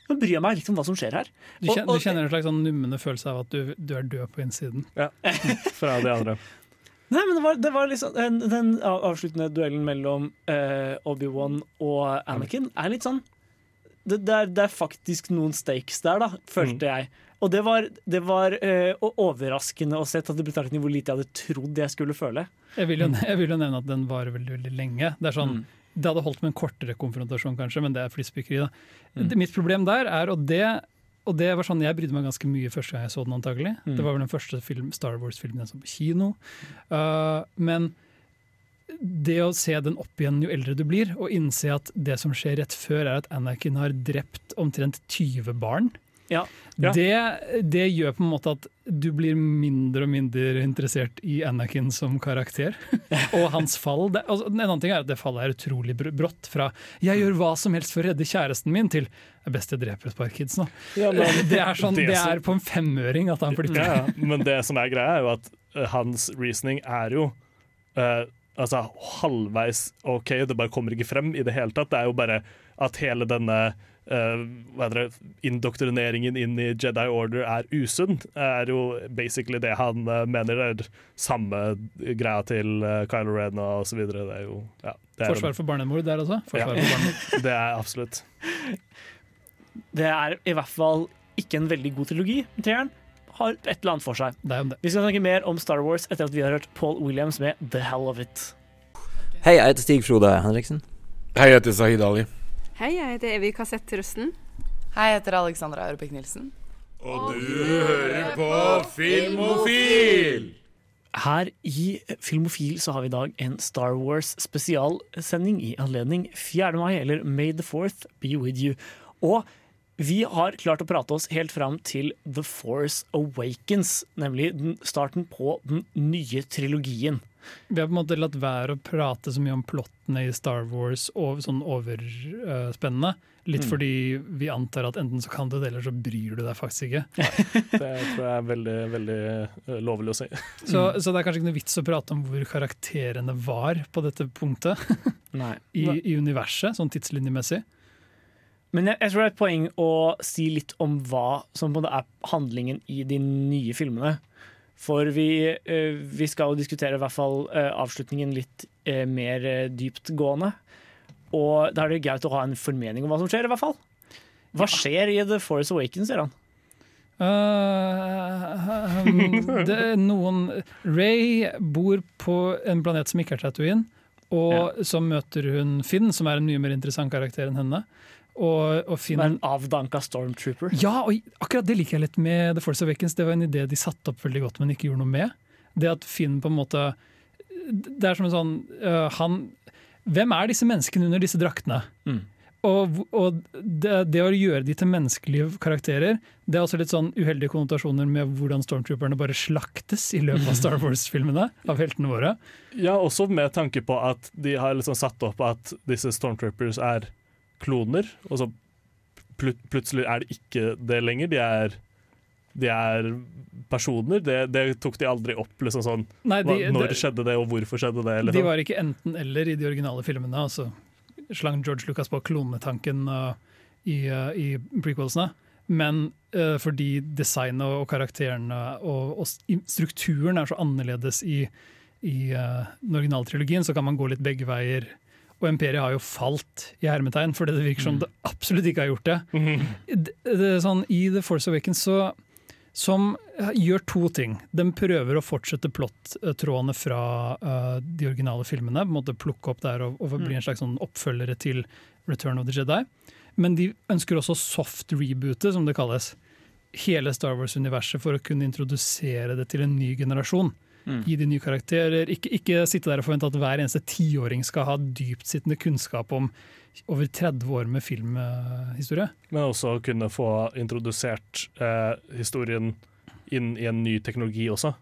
Speaker 1: Nå bryr jeg meg litt om hva som skjer her.
Speaker 2: Du kjenner, du kjenner en slags sånn nummende følelse av at du, du er død på innsiden.
Speaker 3: Ja, fra de andre.
Speaker 1: Nei, men det var, det var liksom Den, den avsluttende duellen mellom uh, Obi-Wan og Anakin er litt sånn det, det, er, det er faktisk noen stakes der, da, følte jeg. Og det var, det var uh, overraskende å se tatt i betraktning hvor lite jeg hadde trodd jeg skulle føle.
Speaker 2: Jeg vil, jo, jeg vil jo nevne at den varer veldig, veldig lenge. Det er sånn,
Speaker 1: Mm.
Speaker 2: Det hadde holdt med en kortere konfrontasjon, kanskje, men det er flisspikkeri.
Speaker 1: Mm.
Speaker 2: Mitt problem der er, og det, og det var sånn jeg brydde meg ganske mye første gang jeg så den, antagelig.
Speaker 1: Mm.
Speaker 2: Det var vel den første film, Star Wars-filmen jeg så på kino. Uh, men det å se den opp igjen jo eldre du blir, og innse at det som skjer rett før, er at Anakin har drept omtrent 20 barn.
Speaker 1: Ja.
Speaker 2: Det, det gjør på en måte at du blir mindre og mindre interessert i Anakin som karakter. og hans fall. Det, altså, en annen ting er at det fallet er utrolig brått. Fra 'jeg gjør hva som helst for å redde kjæresten min' til 'det er best jeg dreper et par kids nå'.
Speaker 3: Ja, men-
Speaker 2: det, er sånn,
Speaker 3: Det
Speaker 2: det er på en femøring at han flytter.
Speaker 3: Ja, ja. Men det som er greia, er jo at eh, hans reasoning er jo uh, altså halvveis OK, det bare kommer ikke frem i det hele tatt. Det er jo bare at hele denne eh, hva heter det, indoktrineringen inn i Jedi Order er usunn, er jo basically det han uh, mener er samme greia til uh, Kylo Ren og så videre. Det er jo ja, det er
Speaker 2: Forsvar for barnemord der også.
Speaker 3: Ja.
Speaker 2: for.
Speaker 3: Det er absolutt.
Speaker 1: Det er i hvert fall ikke en veldig god trilogi. Treeren har et eller annet for seg. Vi skal snakke mer om Star Wars etter at vi har hørt Paul Williams med The Hell of It.
Speaker 12: Hei, jeg heter Stig Frode Henriksen.
Speaker 13: Hei, jeg heter Sahid Ali.
Speaker 14: Hei, jeg heter Evy Kassett-Trusten. Hei, jeg heter Alexandra Europek Nilsen.
Speaker 13: Og du hører på Filmofil!
Speaker 1: Her i Filmofil så har vi i dag en Star Wars spesialsending i anledning 4. mai, eller May the 4th be with you. Og vi har klart å prate oss helt fram til The Force Awakens, nemlig starten på den nye trilogien.
Speaker 2: Vi har på en måte latt være å prate så mye om plottene i Star Wars og sånn overspennende. Litt
Speaker 3: Mm.
Speaker 2: fordi vi antar at enten så kan du det, eller så bryr du deg faktisk ikke.
Speaker 3: Det tror jeg er veldig, veldig eh, lovlig å si.
Speaker 2: Så, så det er kanskje ikke noe vits å prate om hvor karakterene var på dette punktet i, i universet, sånn tidslinjemessig.
Speaker 1: Men jeg, jeg tror det er et poeng å si litt om hva som er handlingen i de nye filmene. For vi, eh, vi skal jo diskutere i hvert fall eh, avslutningen litt eh, mer dyptgående. Og da er det greit å ha en formening om hva som skjer, i hvert fall. Hva skjer i The Force Awakens, sier han?
Speaker 2: Uh, um, det er noen Ray bor på en planet som ikke er Tatooine, og så møter hun Finn, som er en mye mer interessant karakter enn henne. Og, og
Speaker 1: finner... Er en avdanka stormtrooper.
Speaker 2: Ja, og akkurat det liker jeg litt med The Force Awakens. Det var en idé de satte opp veldig godt, men ikke gjorde noe med. Det at Finn på en måte Det er som en sånn uh, Han Hvem er disse menneskene under disse draktene?
Speaker 1: Mm.
Speaker 2: Og, og det, det å gjøre de til menneskelige karakterer, det er også litt sånn uheldige konnotasjoner med hvordan stormtrooperne bare slaktes i løpet av Star Wars-filmene av heltene våre.
Speaker 3: Ja, også med tanke på at de har liksom satt opp at disse stormtroopers er kloner, og så plut plutselig er det ikke det lenger. De er, de er personer. Det, det tok de aldri opp. Liksom sånn.
Speaker 2: Nei, de-
Speaker 3: Når
Speaker 2: det-
Speaker 3: skjedde det, og hvorfor skjedde det?
Speaker 2: De
Speaker 3: Liksom.
Speaker 2: var ikke enten-eller i de originale filmene. Altså slang George Lucas på klonetanken uh, i, uh, i prequelsene. Men uh, fordi designet og karakterene og, og strukturen er så annerledes i, i uh, den originale trilogien, så kan man gå litt begge veier. Og Imperiet har jo falt i hermetegn, fordi det virker som det absolutt ikke har gjort det. det, det er sånn, I The Force Awakens så som gjør to ting. De prøver å fortsette plottrådene fra uh, de originale filmene. på en måte Plukke opp der og, og bli en slags sånn oppfølgere til Return of the Jedi. Men de ønsker også soft reboote, som det kalles. Hele Star Wars-universet for å kunne introdusere det til en ny generasjon.
Speaker 1: Mm.
Speaker 2: Gi de nye karakterer. Ikke, ikke sitte der og forvente at hver eneste tiåring skal ha dyptsittende kunnskap om over 30 år med filmhistorie.
Speaker 3: Men også kunne få introdusert eh, historien inn i en ny teknologi også.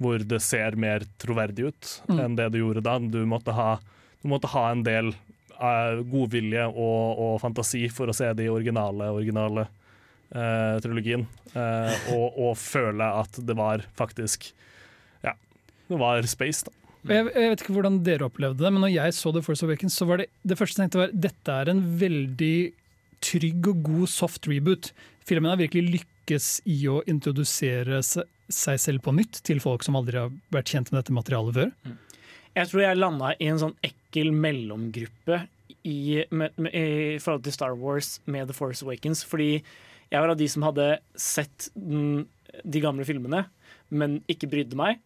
Speaker 3: Hvor det ser mer troverdig ut
Speaker 2: Mm.
Speaker 3: enn det det gjorde da. Du måtte ha, du måtte ha en del eh, godvilje og, og fantasi for å se de originale, originale eh, trilogien. Eh, og, og føle at det var faktisk det var space, da.
Speaker 2: Jeg, jeg vet ikke hvordan dere opplevde det, men når jeg så The Force Awakens, så var det det første jeg tenkte var dette er en veldig trygg og god soft reboot. Filmen har virkelig lykkes i å introdusere seg selv på nytt til folk som aldri har vært kjent med dette materialet før.
Speaker 1: Jeg tror jeg landa i en sånn ekkel mellomgruppe i, med, med, i forhold til Star Wars med The Force Awakens. Fordi jeg var av de som hadde sett den, de gamle filmene, men ikke brydde meg.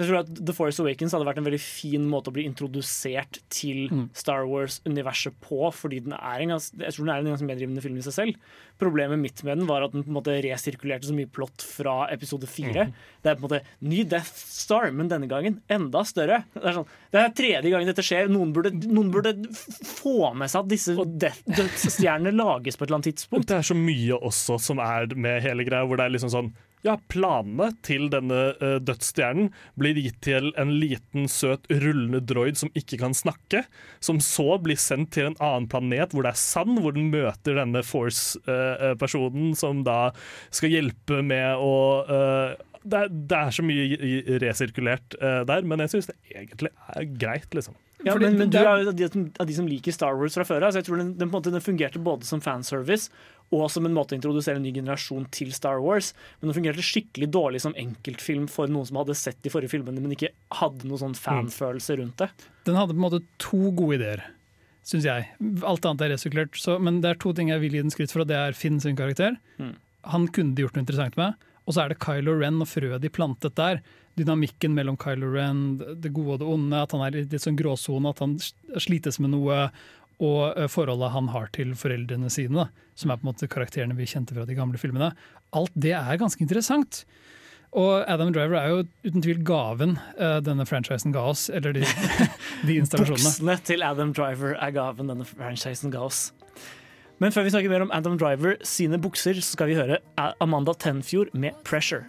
Speaker 1: Jeg tror at The Force Awakens hadde vært en veldig fin måte å bli introdusert til Star Wars-universet på, fordi den er en ganske, jeg tror den er en ganske medrivende film i seg selv. Problemet mitt med den var at den på en måte resirkulerte så mye plott fra episode fire. Det er på en måte ny Death Star, men denne gangen enda større. Det er, sånn, det er tredje gangen dette skjer. Noen burde, noen burde få med seg at disse dødsstjernene lages på et eller annet tidspunkt.
Speaker 3: Det er så mye også som er med hele greia, hvor det er liksom sånn ja, Planene til denne uh, dødsstjernen blir gitt til en liten, søt, rullende droid som ikke kan snakke. Som så blir sendt til en annen planet hvor det er sand, hvor den møter denne Force-personen som da skal hjelpe med å uh, det, er, det er så mye resirkulert uh, der, men jeg syns det egentlig er greit, liksom.
Speaker 1: Ja, men, men du
Speaker 2: er-
Speaker 1: jo av de, som- av de som liker Star Wars fra før av. så jeg tror den, den, på en måte, den fungerte både som fanservice og som en måte å introdusere en ny generasjon til Star Wars. Men den fungerte skikkelig dårlig som enkeltfilm for noen som hadde sett de forrige filmene, men ikke hadde noen sånn fanfølelse rundt det.
Speaker 2: Den hadde på en måte to gode ideer, syns jeg. Alt annet er resirkulert. Så, men det er to ting jeg vil gi den skritt for, og det er Finn sin karakter.
Speaker 1: Mm.
Speaker 2: Han kunne de gjort noe interessant med. Og så er det Kylo Ren og frøet de plantet der. Dynamikken mellom Kylo Ren, det gode og det onde, at han er i litt sånn gråsone, at han slites med noe. Og eh, forholdet han har til foreldrene sine, da, som er på en måte karakterene vi kjente fra de gamle filmene. Alt det er ganske interessant. Og Adam Driver er jo uten tvil gaven eh, denne franchisen ga oss, eller de, de installasjonene.
Speaker 1: Buksene til Adam Driver er gaven denne franchisen ga oss. Men før vi snakker mer om Adam Driver sine bukser, så skal vi høre Amanda Tenfjord med 'Pressure'.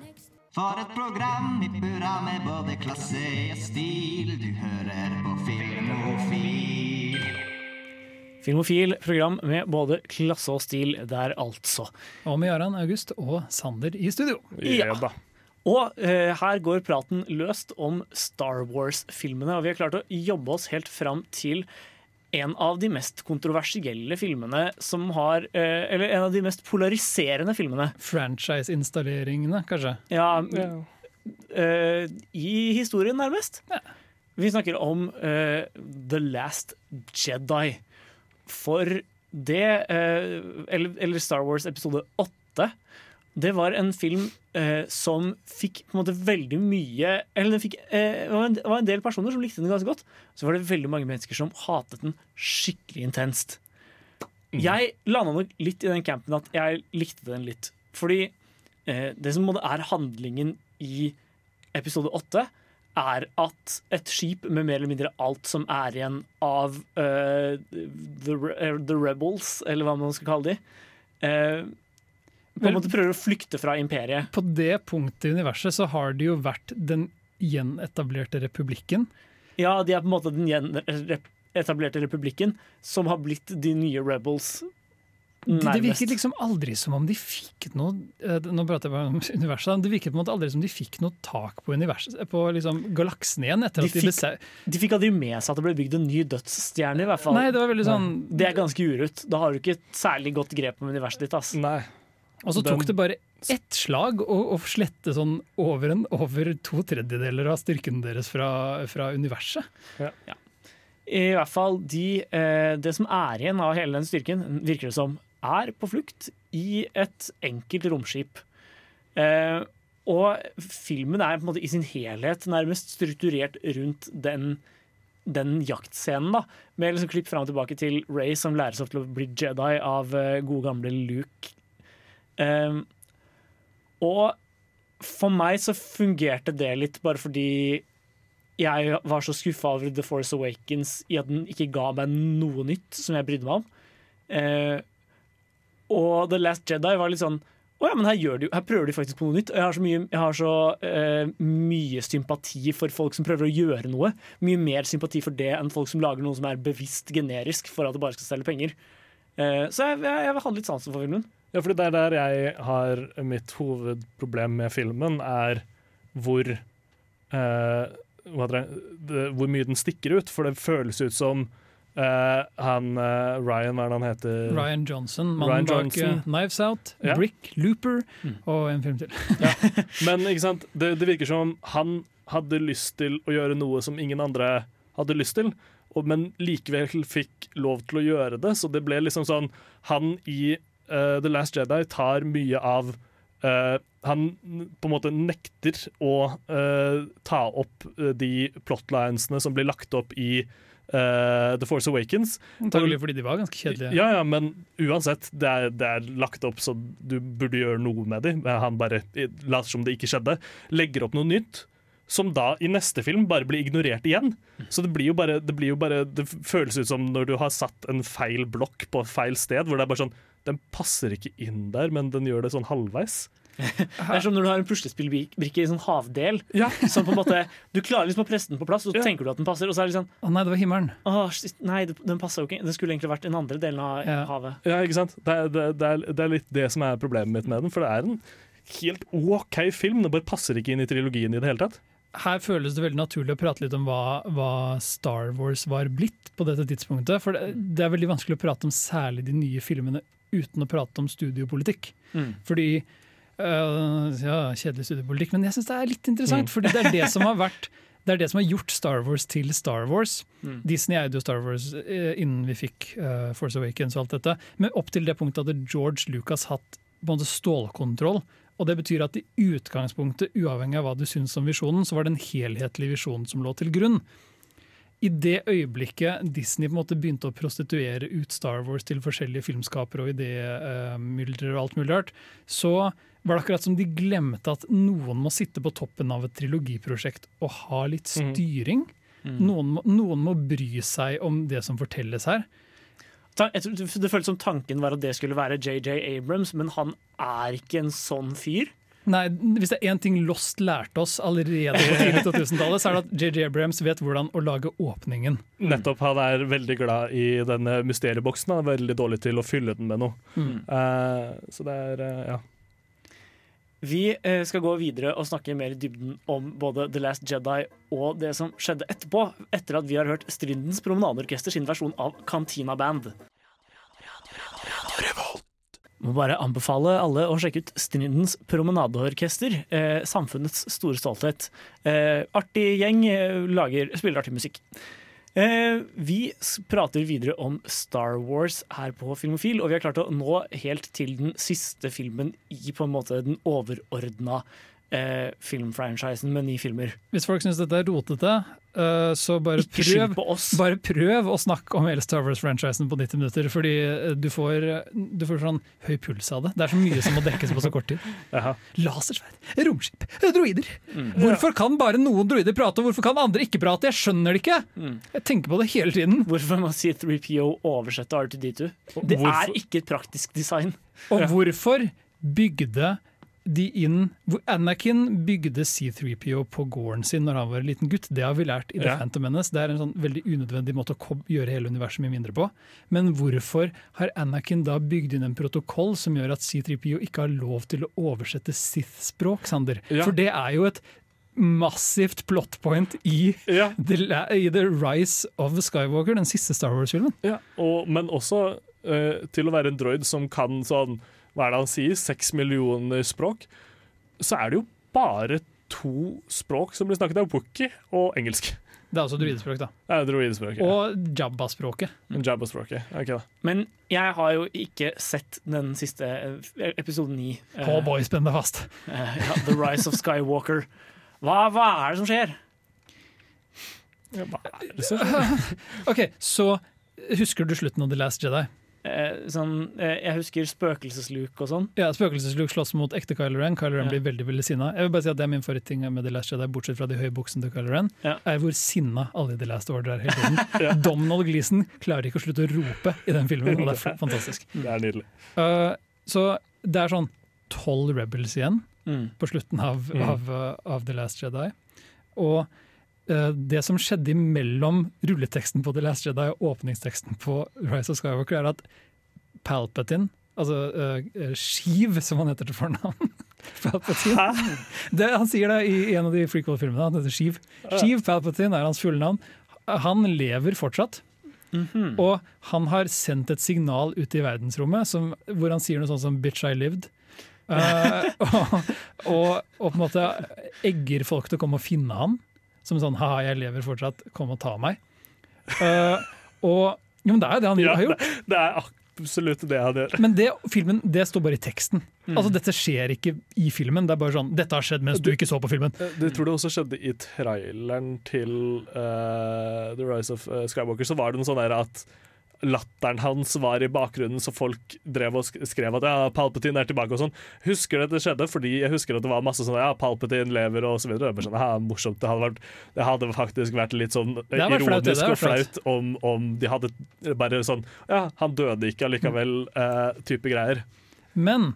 Speaker 15: For et program i burra med både klasse og stil. Du hører på Filmofil.
Speaker 1: Filmofil program med både klasse og stil der, altså.
Speaker 2: Og med Jaran August og Sander i studio.
Speaker 1: Ja. Og eh, her går praten løst om Star Wars-filmene, og vi har klart å jobbe oss helt fram til en av de mest kontroversielle filmene som har eh, Eller en av de mest polariserende filmene.
Speaker 2: Franchise-installeringene, kanskje.
Speaker 1: Ja, eh, I historien, nærmest. Vi snakker om eh, The Last Jedi. For det eh, eller, eller Star Wars episode 8. Det var en film eh, som fikk på en måte veldig mye Eller det, fikk, eh, det var en, det var en del personer som likte den ganske godt. Så var det veldig mange mennesker som hatet den skikkelig intenst. Jeg landa nok litt i den campen at jeg likte den litt. Fordi det som er handlingen i episode åtte, er at et skip med mer eller mindre alt som er igjen av uh, the, uh, the Rebels, eller hva man skal kalle de, uh, på en måte prøver å flykte fra imperiet.
Speaker 2: På det punktet i universet så har det jo vært den gjenetablerte republikken.
Speaker 1: Ja, de er på en måte den gjenetablerte republikken som har blitt de nye Rebels.
Speaker 2: Det, det virket liksom aldri som om de fikk noe eh, Nå prater jeg bare om universet. Det virket på en måte aldri som de fikk noe tak på På liksom galaksen igjen.
Speaker 1: De
Speaker 2: at de,
Speaker 1: fikk,
Speaker 2: bese-
Speaker 1: de fikk aldri med seg at det ble bygd en ny dødsstjerne. i hvert fall.
Speaker 2: Nei, det var sånn-
Speaker 1: Det er ganske urutt. Da har du ikke et særlig godt grep om universet ditt. ass.
Speaker 2: Og så tok det bare ett slag å, å slette sånn over, en, over to tredjedeler av styrken deres fra, fra universet.
Speaker 1: Ja. I hvert fall de, eh, det som er igjen av hele den styrken, virker det som, er på flukt i et enkelt romskip. Eh, og filmen er på en måte i sin helhet nærmest strukturert rundt den, den jaktscenen. da, Med liksom klipp fram og tilbake til Ray som lærer seg til å bli Jedi av eh, gode gamle Luke. Eh, og for meg så fungerte det litt bare fordi jeg var så skuffa over The Force Awakens i at den ikke ga meg noe nytt som jeg brydde meg om. Eh, og The Last Jedi var litt sånn Å ja, men her, de, her prøver de faktisk på noe nytt. Og jeg har så, mye, har så eh, mye sympati for folk som prøver å gjøre noe. Mye mer sympati for det enn folk som lager noe som er bevisst generisk for at det bare skal selge penger. Eh, så jeg, jeg, jeg hadde litt sansen for filmen.
Speaker 3: Ja, for det er der jeg har mitt hovedproblem med filmen, er hvor eh, Hvor mye den stikker ut. For det føles ut som eh, han uh, Ryan, hva er det han heter?
Speaker 2: Ryan Johnson, mannen bak
Speaker 3: Johnson.
Speaker 2: eh, Knives Out,
Speaker 3: Ja.
Speaker 2: Brick, Looper
Speaker 1: Mm.
Speaker 2: og en film til.
Speaker 3: Men ikke sant? Det, det virker som han hadde lyst til å gjøre noe som ingen andre hadde lyst til. og, men likevel fikk lov til å gjøre det. Så det ble liksom sånn Han i The Last Jedi tar mye av eh, Han på en måte nekter å eh, ta opp de plotlinesene som blir lagt opp i eh, The Force Awakens.
Speaker 2: Antakelig fordi de var ganske kjedelige.
Speaker 3: Ja, ja, men uansett, det er, det er lagt opp så du burde gjøre noe med dem. Han bare later som det ikke skjedde. Legger opp noe nytt. Som da i neste film bare blir ignorert igjen. Så det blir jo bare Det, blir jo bare, det føles ut som når du har satt en feil blokk på feil sted, hvor det er bare sånn Den passer ikke inn der, men den gjør det sånn halvveis.
Speaker 1: Det er som når du har en puslespillbrikke i sånn havdel. Som på en måte, du klarer liksom å presse den på plass, og så tenker du at den passer. Og så er det sånn
Speaker 2: Å nei, det var himmelen.
Speaker 1: Å, nei, den passa jo ikke. Den skulle egentlig vært den andre delen av havet.
Speaker 3: Ja, ikke sant? Det er, det, det, er, det er litt det som er problemet mitt med den. For det er en helt OK film. Det bare passer ikke inn i trilogien i det hele tatt.
Speaker 2: Her føles det veldig naturlig å prate litt om hva, hva Star Wars var blitt på dette tidspunktet. For det, det er veldig vanskelig å prate om særlig de nye filmene uten å prate om studiopolitikk.
Speaker 1: Mm.
Speaker 2: Fordi øh, Ja, kjedelig studiepolitikk. men jeg syns det er litt interessant.
Speaker 1: Mm.
Speaker 2: Fordi det er det som har vært det er det som har gjort Star Wars til Star Wars.
Speaker 1: Mm.
Speaker 2: Disney eide jo Star Wars eh, innen vi fikk uh, Force Awakens og alt dette. Men opp til det punktet hadde George Lucas hatt på en måte stålkontroll. Og det betyr at i utgangspunktet, uavhengig av hva du syns om visjonen, så var det en helhetlig visjon som lå til grunn. I det øyeblikket Disney på en måte begynte å prostituere ut Star Wars til forskjellige filmskapere og idémyldre og alt mulig rart, så var det akkurat som de glemte at noen må sitte på toppen av et trilogiprosjekt og ha litt styring.
Speaker 1: Mm.
Speaker 2: Noen, må, noen må bry seg om det som fortelles her.
Speaker 1: Det føltes som tanken var at det skulle være JJ Abrams, men han er ikke en sånn fyr.
Speaker 2: Nei, Hvis det er én ting Lost lærte oss allerede på tidlig 2000-tallet, så er det at JJ Abrams vet hvordan å lage åpningen.
Speaker 3: Nettopp. Han er veldig glad i denne mysterieboksen. Han er veldig dårlig til å fylle den med noe.
Speaker 2: Mm.
Speaker 3: Uh, så det er uh, ja.
Speaker 1: Vi eh, skal gå videre og snakke mer i dybden om både The Last Jedi og det som skjedde etterpå, etter at vi har hørt Strindens Promenadeorkester sin versjon av Cantina Band. Må bare anbefale alle å sjekke ut Strindens Promenadeorkester. Eh, samfunnets store stolthet. Eh, artig gjeng, eh, lager, spiller artig musikk. Eh, vi prater videre om Star Wars her på Filmofil, og vi har klart å nå helt til den siste filmen i på en måte den overordna eh, filmfranchisen med ni filmer.
Speaker 2: Hvis folk syns dette er rotete, uh, så bare prøv, bare prøv å snakke om hele Star Wars-franchisen på 90 minutter, fordi eh, du får, du får sånn høy puls av det. Det er så mye som må dekkes på så kort tid. Lasersverd, romskip, droider.
Speaker 1: Mm.
Speaker 2: Hvorfor kan bare noen droider prate, og hvorfor kan andre ikke prate? Jeg skjønner det ikke!
Speaker 1: Mm.
Speaker 2: Jeg tenker på det hele tiden.
Speaker 1: Hvorfor må C3PO oversette R2D2? Det
Speaker 2: Hvorfor-
Speaker 1: er ikke et praktisk design.
Speaker 2: Og hvorfor bygde de inn hvor Anakin bygde C3PO på gården sin når han var en liten gutt. Det har vi lært i The
Speaker 3: Ja.
Speaker 2: Phantom Menace. Det er en sånn veldig unødvendig måte å gjøre hele universet mye mindre på. Men hvorfor har Anakin da bygd inn en protokoll som gjør at C3PO ikke har lov til å oversette Sith-språk, Sander?
Speaker 3: Ja.
Speaker 2: For det er jo et massivt plot point i, the, i The Rise of Skywalker, den siste Star Wars-filmen.
Speaker 3: Ja, og, men også uh, til å være en droid som kan sånn Hva er det han sier? Seks millioner språk. Så er det jo bare to språk som blir snakket av Wookie og engelsk.
Speaker 2: Det er altså druidespråk, da.
Speaker 3: Ja, droidespråket.
Speaker 2: Og Jabba-språket.
Speaker 3: Jabbaspråket, ok da.
Speaker 1: Men jeg har jo ikke sett den siste episode episoden ni. eh,
Speaker 2: Oh boy, spenn deg fast.
Speaker 1: Uh, ja, The Rise of Skywalker. Hva, er det som skjer? hva er det som skjer?
Speaker 2: OK, så husker du slutten av The Last Jedi?
Speaker 1: Eh, sånn, eh, jeg husker spøkelsesluk og sånn.
Speaker 2: Ja, Spøkelsesluke slåss mot ekte Kylo Ren. Kylo Ren
Speaker 1: Ja.
Speaker 2: blir veldig veldig sinna. Jeg vil bare si at Det er min favoritting med The Last Jedi, bortsett fra de høye buksene til Kylo Ren,
Speaker 1: Ja.
Speaker 2: er hvor sinna alle i The Last Order er hele tiden. Donald Gleeson klarer ikke å slutte å rope i den filmen, og det er fantastisk.
Speaker 3: Det er nydelig.
Speaker 2: Uh, så det er sånn tolv rebels igjen
Speaker 1: Mm.
Speaker 2: på slutten av,
Speaker 3: Mm.
Speaker 2: av, uh, av The Last Jedi. Og det som skjedde imellom rulleteksten på The Last Jedi og åpningsteksten på Rise of Skywalker, er at Palpatine, altså uh, Shiv, som han heter til fornavn Palpatine. Det, han sier det i en av de frequel-filmene. Han heter Sheev. Sheev Palpatine er hans fulle navn. Han lever fortsatt.
Speaker 1: Mhm.
Speaker 2: Og han har sendt et signal ut i verdensrommet som, hvor han sier noe sånt som 'bitch, I lived'. Uh, og, og, og på en måte egger folk til å komme og finne ham. Som sånn 'ha, jeg lever fortsatt, kom og ta meg'. Uh, og jo, men det er jo det han
Speaker 3: Ja,
Speaker 2: har gjort.
Speaker 3: det, det er absolutt det han gjør.
Speaker 2: Men det, filmen, det står bare i teksten.
Speaker 3: Mm.
Speaker 2: Altså Dette skjer ikke i filmen. Det er bare sånn, Dette har skjedd mens du ikke så på filmen.
Speaker 3: Du tror det også skjedde i traileren til uh, The Rise of eh, Skywalker. Så var det noe sånn der at latteren hans var i bakgrunnen, så folk drev og skrev at ja, Palpatine er tilbake og sånn. Husker det det skjedde, fordi jeg husker at det var masse sånn ja, Palpatine lever og så videre. Sånn, ja, morsomt. Det hadde, vært, det hadde faktisk vært litt sånn
Speaker 2: ironisk flaut, det.
Speaker 3: ironisk
Speaker 2: Det
Speaker 3: og flaut om, om de hadde bare sånn Ja, han døde ikke allikevel, eh, type greier.
Speaker 2: Men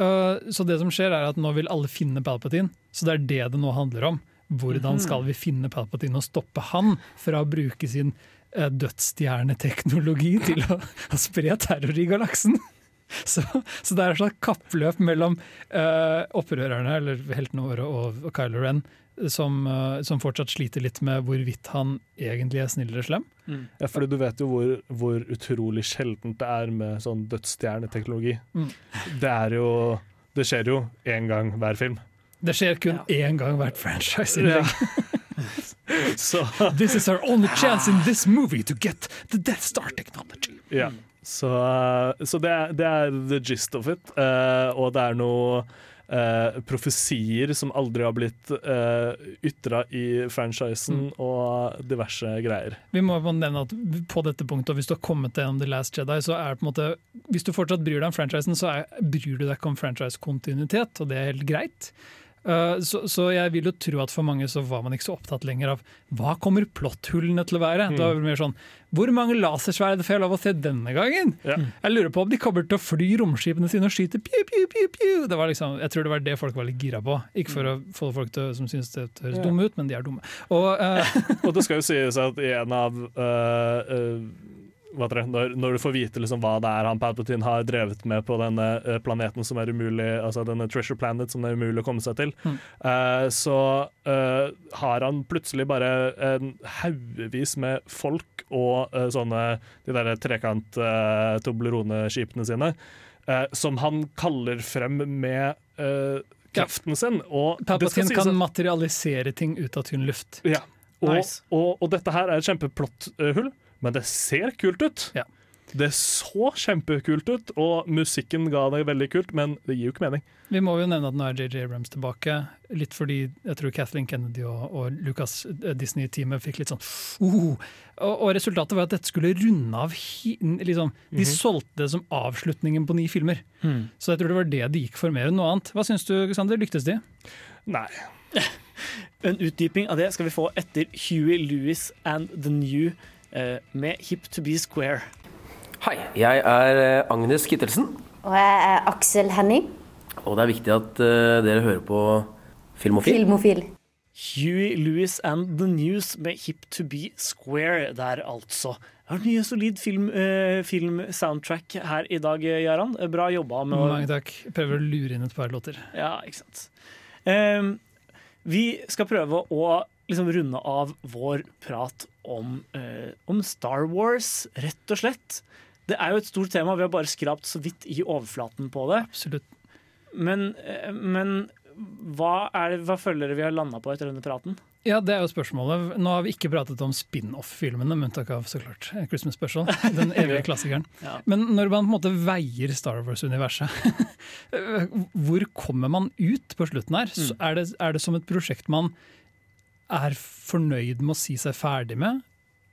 Speaker 2: uh, Så det som skjer, er at nå vil alle finne Palpatine. Så det er det det nå handler om. Hvordan
Speaker 3: Mhm.
Speaker 2: skal vi finne Palpatine og stoppe han fra å bruke sin dødsstjerneteknologi til å, å spre terror i galaksen? Så, så det er et slags kappløp mellom uh, opprørerne, eller heltene våre, og, og Kylo Ren, som, uh, som fortsatt sliter litt med hvorvidt han egentlig er snill eller slem.
Speaker 3: Ja, fordi du vet jo hvor, hvor utrolig sjeldent det er med sånn dødsstjerneteknologi.
Speaker 2: Mm.
Speaker 3: Det er jo Det skjer jo én gang hver film.
Speaker 2: Det skjer kun én gang hvert franchise.
Speaker 3: Ja.
Speaker 2: Så This is our only chance in this movie to get the Death Star technology.
Speaker 3: Ja. Så, så det, er, det er the gist of it. Uh, og det er noe uh, profesier som aldri har blitt uh, ytra i franchisen, og diverse greier.
Speaker 2: Vi må nevne at på dette punktet, hvis du har kommet gjennom The Last Jedi, så er det på en måte Hvis du fortsatt bryr deg om franchisen, så er, bryr du deg ikke om franchise-kontinuitet, og det er helt greit. Uh, så, så jeg vil jo tro at for mange så var man ikke så opptatt lenger av hva kommer plotthullene til å være. Det var vel mer sånn Hvor mange lasersverd får jeg lov å se denne gangen? Jeg lurer på om de kommer til å fly romskipene sine og skyte piu, piu, piu, piu. Det var liksom, jeg tror det var det folk var litt gira på. Ikke for å få folk til, som syns det høres
Speaker 3: Ja.
Speaker 2: dumme ut, men de er dumme. Og, uh,
Speaker 3: Og det skal jo sies at i en av uh, eh, heter det, når, når du får vite liksom hva det er han Palpatine har drevet med på denne eh, planeten som er umulig Altså denne Treasure Planet som det er umulig å komme seg til,
Speaker 2: Mm.
Speaker 3: uh, så uh, har han plutselig bare en haugevis med folk og uh, sånne De der trekant-Toblerone-skipene sine, som han kaller frem med kraften sin. Og
Speaker 2: Palpatine kan
Speaker 3: at-
Speaker 2: materialisere ting ut av tynn luft.
Speaker 3: ja. Og,
Speaker 2: Nice.
Speaker 3: og, og dette her er et kjempeplott-hull, men det ser kult ut. Det så kjempekult ut, og musikken ga det veldig kult, men det gir jo ikke mening.
Speaker 2: Vi må jo nevne at nå er JJ Abrams tilbake, litt fordi jeg tror Kathleen Kennedy og, og Lucas eh, Disney-teamet fikk litt sånn uh, og, og resultatet var at dette skulle runde av liksom, De
Speaker 1: Mhm.
Speaker 2: solgte det som avslutningen på ni filmer.
Speaker 1: Mm.
Speaker 2: Så jeg tror det var det de gikk for mer enn noe annet. Hva syns du, Sander? Lyktes de?
Speaker 3: Nei.
Speaker 1: En utdyping av det skal vi få etter Huey Lewis and The New med Hip to be square.
Speaker 16: Hei, jeg er eh, Agnes Kittelsen,
Speaker 17: Og jeg er Aksel Henning.
Speaker 16: og det er viktig at eh, dere hører på Filmofil.
Speaker 17: Filmofil.
Speaker 1: Huey Lewis and The News med Hip to be square der, altså. Det vært mye solid film, eh, film-soundtrack her i dag, Jaran. Bra jobba med å
Speaker 2: Mange takk. Prøver å lure inn et par låter.
Speaker 1: Ja, ikke sant. Ehm, vi skal prøve å liksom runde av vår prat om, eh, om Star Wars, rett og slett. Det er jo et stort tema, vi har bare skrapt så vidt i overflaten på det.
Speaker 2: Absolutt.
Speaker 1: Men, eh, men hva, det, hva føler dere vi har landa på etter denne praten?
Speaker 2: Ja, det er jo spørsmålet. Nå har vi ikke pratet om spin-off-filmene, med unntak av så klart Christmas Special, den evige klassikeren.
Speaker 1: Ja.
Speaker 2: Men når man på en måte veier Star Wars-universet, hvor kommer man ut på slutten her? Så
Speaker 1: Mm.
Speaker 2: er, det, er det som et prosjekt man er fornøyd med å si seg ferdig med?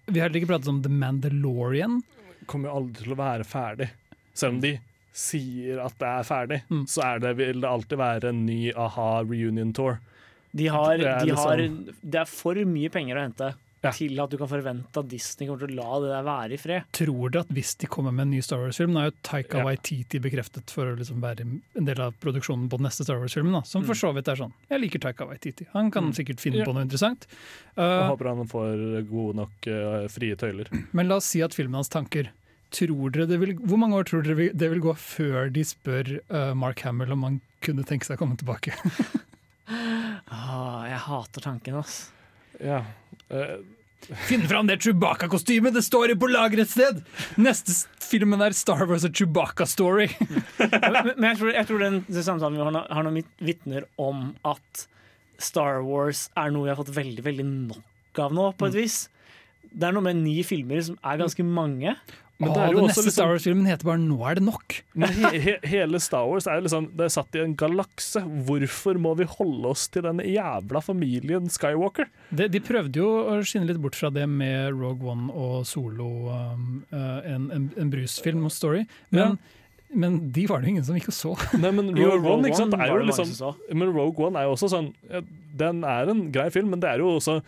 Speaker 2: Vi har heller ikke pratet om The Mandalorian.
Speaker 3: Kommer jo aldri til å være ferdig. Selv om de sier at det er ferdig, så er det, vil det alltid være en ny a-ha reunion tour.
Speaker 1: De har,
Speaker 3: Det er
Speaker 1: de har,
Speaker 3: liksom-
Speaker 1: det er for mye penger å hente til at du kan forvente at Disney kommer til å la det der være i fred.
Speaker 2: Tror dere at hvis de kommer med en ny Star Wars-film Nå er jo Taika
Speaker 1: Ja.
Speaker 2: Waititi bekreftet for å liksom være en del av produksjonen på den neste Star Wars-filmen. da, Som for så vidt er sånn. Jeg liker Taika Waititi. Han kan sikkert finne
Speaker 3: Ja.
Speaker 2: på noe interessant.
Speaker 3: Jeg
Speaker 2: Uh,
Speaker 3: håper han får gode nok uh, frie tøyler.
Speaker 2: men la oss si at filmen hans tanker Tror dere det vil, Hvor mange år tror dere det vil gå før de spør uh, Mark Hamill om han kunne tenke seg å komme tilbake?
Speaker 1: Ah, jeg hater tanken, ass.
Speaker 3: Ja. eh,
Speaker 2: Finn fram det Chewbacca-kostymet! Det står jo på lageret et sted! Neste filmen er Star Wars og Chewbacca-story.
Speaker 1: men, men jeg tror, jeg tror den, den samtalen vi har har nå vitner om at Star Wars er noe vi har fått veldig veldig nok av nå, på et vis. Det er noe med ni filmer som er ganske mange.
Speaker 3: Men
Speaker 2: Åh,
Speaker 3: det
Speaker 2: den neste
Speaker 3: liksom-
Speaker 2: Star Wars-filmen heter bare 'Nå er det nok'.
Speaker 3: Men he, he, hele Star Wars er jo liksom Det er satt i en galakse. Hvorfor må vi holde oss til den jævla familien Skywalker?
Speaker 2: De, de prøvde jo å skinne litt bort fra det med Rogue One og Solo, um, uh, en, en, en brusfilm og story. Men, men de var det jo ingen som gikk og så.
Speaker 3: Nei, men Rogue,
Speaker 1: Rogue
Speaker 3: One er jo liksom Men Rogue One er jo også sånn Den er en grei film, men det er jo også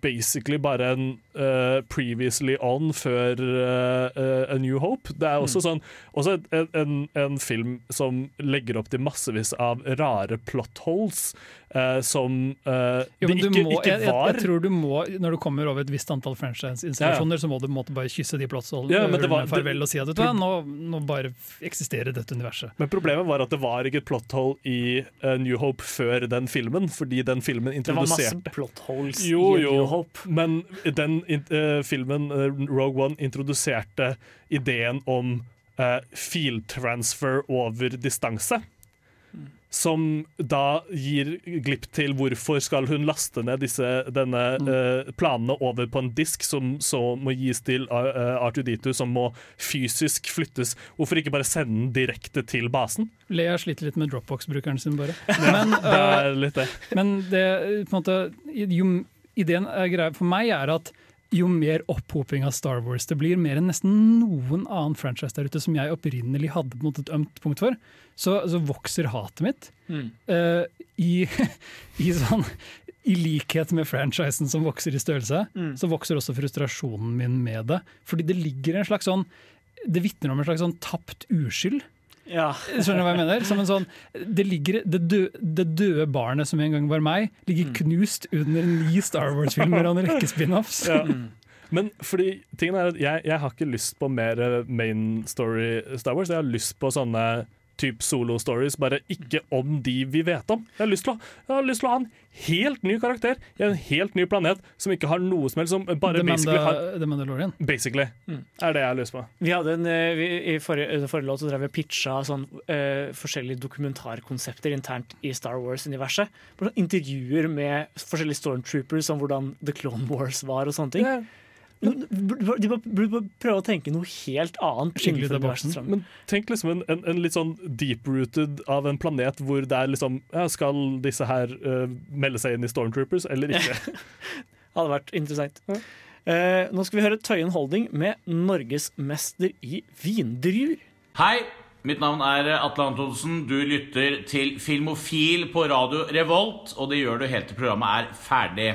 Speaker 3: basically bare en uh, previously on før uh, A New Hope. Det er også
Speaker 1: Mm.
Speaker 3: sånn Også en, en, en film som legger opp til massevis av rare plot holes eh, som
Speaker 2: Jo,
Speaker 3: det ikke,
Speaker 2: må,
Speaker 3: ikke
Speaker 2: jeg, jeg,
Speaker 3: var.
Speaker 2: jeg tror du må, Når du kommer over et visst antall franchise-installasjoner, så må du måte bare kysse de plottene
Speaker 3: Ja, det var-
Speaker 2: farvel og si at du nå, nå bare eksisterer dette universet.
Speaker 3: Men problemet var at det var ikke et plot hole i A New Hope før den filmen, fordi den filmen introduserte
Speaker 1: Det var masse plot holes
Speaker 3: Jo,
Speaker 1: i
Speaker 3: jo,
Speaker 1: Hope.
Speaker 3: men den uh, filmen, uh, Rogue One, introduserte ideen om uh, filtransfer over distanse. Som da gir glipp til hvorfor skal hun laste ned disse, denne eh, planene over på en disk som så må gis til uh, R2D2, som må fysisk flyttes. Hvorfor ikke bare sende den direkte til basen?
Speaker 2: Lea sliter litt med Dropbox-brukeren sin, bare. Men,
Speaker 3: det er litt det.
Speaker 2: Men det, på en måte, jo, ideen greia for meg er at jo mer opphoping av Star Wars det blir, mer enn nesten noen annen franchise der ute som jeg opprinnelig hadde på en måte et ømt punkt for, så, så vokser hatet mitt.
Speaker 1: Mm.
Speaker 2: Uh, i, i, sånn, I likhet med franchisen som vokser i størrelse,
Speaker 1: Mm.
Speaker 2: så vokser også frustrasjonen min med det. Fordi det ligger en slags sånn Det vitner om en slags sånn tapt uskyld.
Speaker 1: Ja.
Speaker 2: Skjønner du hva jeg mener? Som en sånn, det, ligger, det, døde, det døde barnet som en gang var meg, ligger knust under ni Star Wars-filmer og en rekke spin-offs.
Speaker 3: Ja. Men fordi tingen er at jeg, jeg har ikke lyst på mer eh, main story Star Wars. Jeg har lyst på sånne type solo-stories, bare ikke om de vi vet om. Jeg har, lyst til å, jeg har lyst til å ha en helt ny karakter i en helt ny planet som ikke har noe som helst som bare
Speaker 2: The,
Speaker 3: basically har
Speaker 2: The Mandalorian.
Speaker 3: Basically.
Speaker 1: Mm.
Speaker 3: Er det jeg har lyst på.
Speaker 1: Vi hadde en, eh, vi, I forrige, forrige låt så drev vi og pitcha sånn, uh, forskjellige dokumentarkonsepter internt i Star Wars-universet. Sånn Intervjuer med forskjellige stormtroopers om hvordan The Clone Wars var og sånne ting. Men De burde prøve å tenke noe helt annet.
Speaker 3: Skikkelig
Speaker 1: innenfor
Speaker 3: ut av boksen. Men tenk liksom en, en, en litt sånn deep-rooted av en planet hvor det er liksom ja, Skal disse her uh, melde seg inn i Stormtroopers eller ikke?
Speaker 1: hadde vært interessant. Eh, nå skal vi høre Tøyen Holding med norgesmester i vindruer.
Speaker 18: Hei, mitt navn er Atle Antonsen. Du lytter til Filmofil på radio Revolt, og det gjør du helt til programmet er ferdig.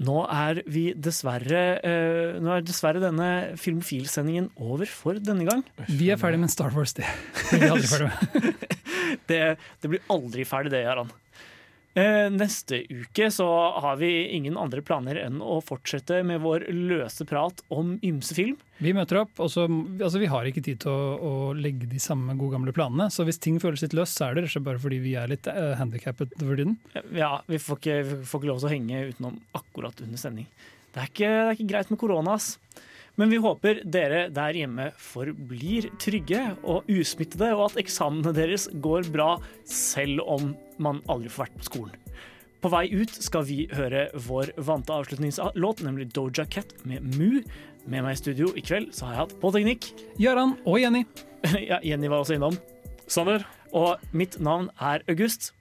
Speaker 1: Nå er vi dessverre uh, Nå er dessverre denne Filmofil-sendingen over for denne gang.
Speaker 2: Vi er ferdig med Star Wars, det. Vi aldri ferdig
Speaker 1: det, det blir aldri ferdig, det, Jaran. Eh, neste uke så har vi ingen andre planer enn å fortsette med vår løse prat om ymse film.
Speaker 2: Vi møter opp, og så, altså vi har ikke tid til å, å legge de samme gode gamle planene. Så hvis ting føles litt løst, så er det rett og slett bare fordi vi er litt uh, handikappet for tiden.
Speaker 1: Ja, vi får, ikke, vi får ikke lov til å henge utenom akkurat under sending. Det er ikke, det er ikke greit med korona, ass. Men vi håper dere der hjemme forblir trygge og usmittede, og at eksamene deres går bra selv om man aldri får vært på skolen. På vei ut skal vi høre vår vante avslutningslåt, nemlig Doja Cat med Mu. Med meg i studio i kveld så har jeg hatt på teknikk.
Speaker 2: Gøran og Jenny.
Speaker 1: ja, Jenny var også innom.
Speaker 3: Sander.
Speaker 1: Og mitt navn er August.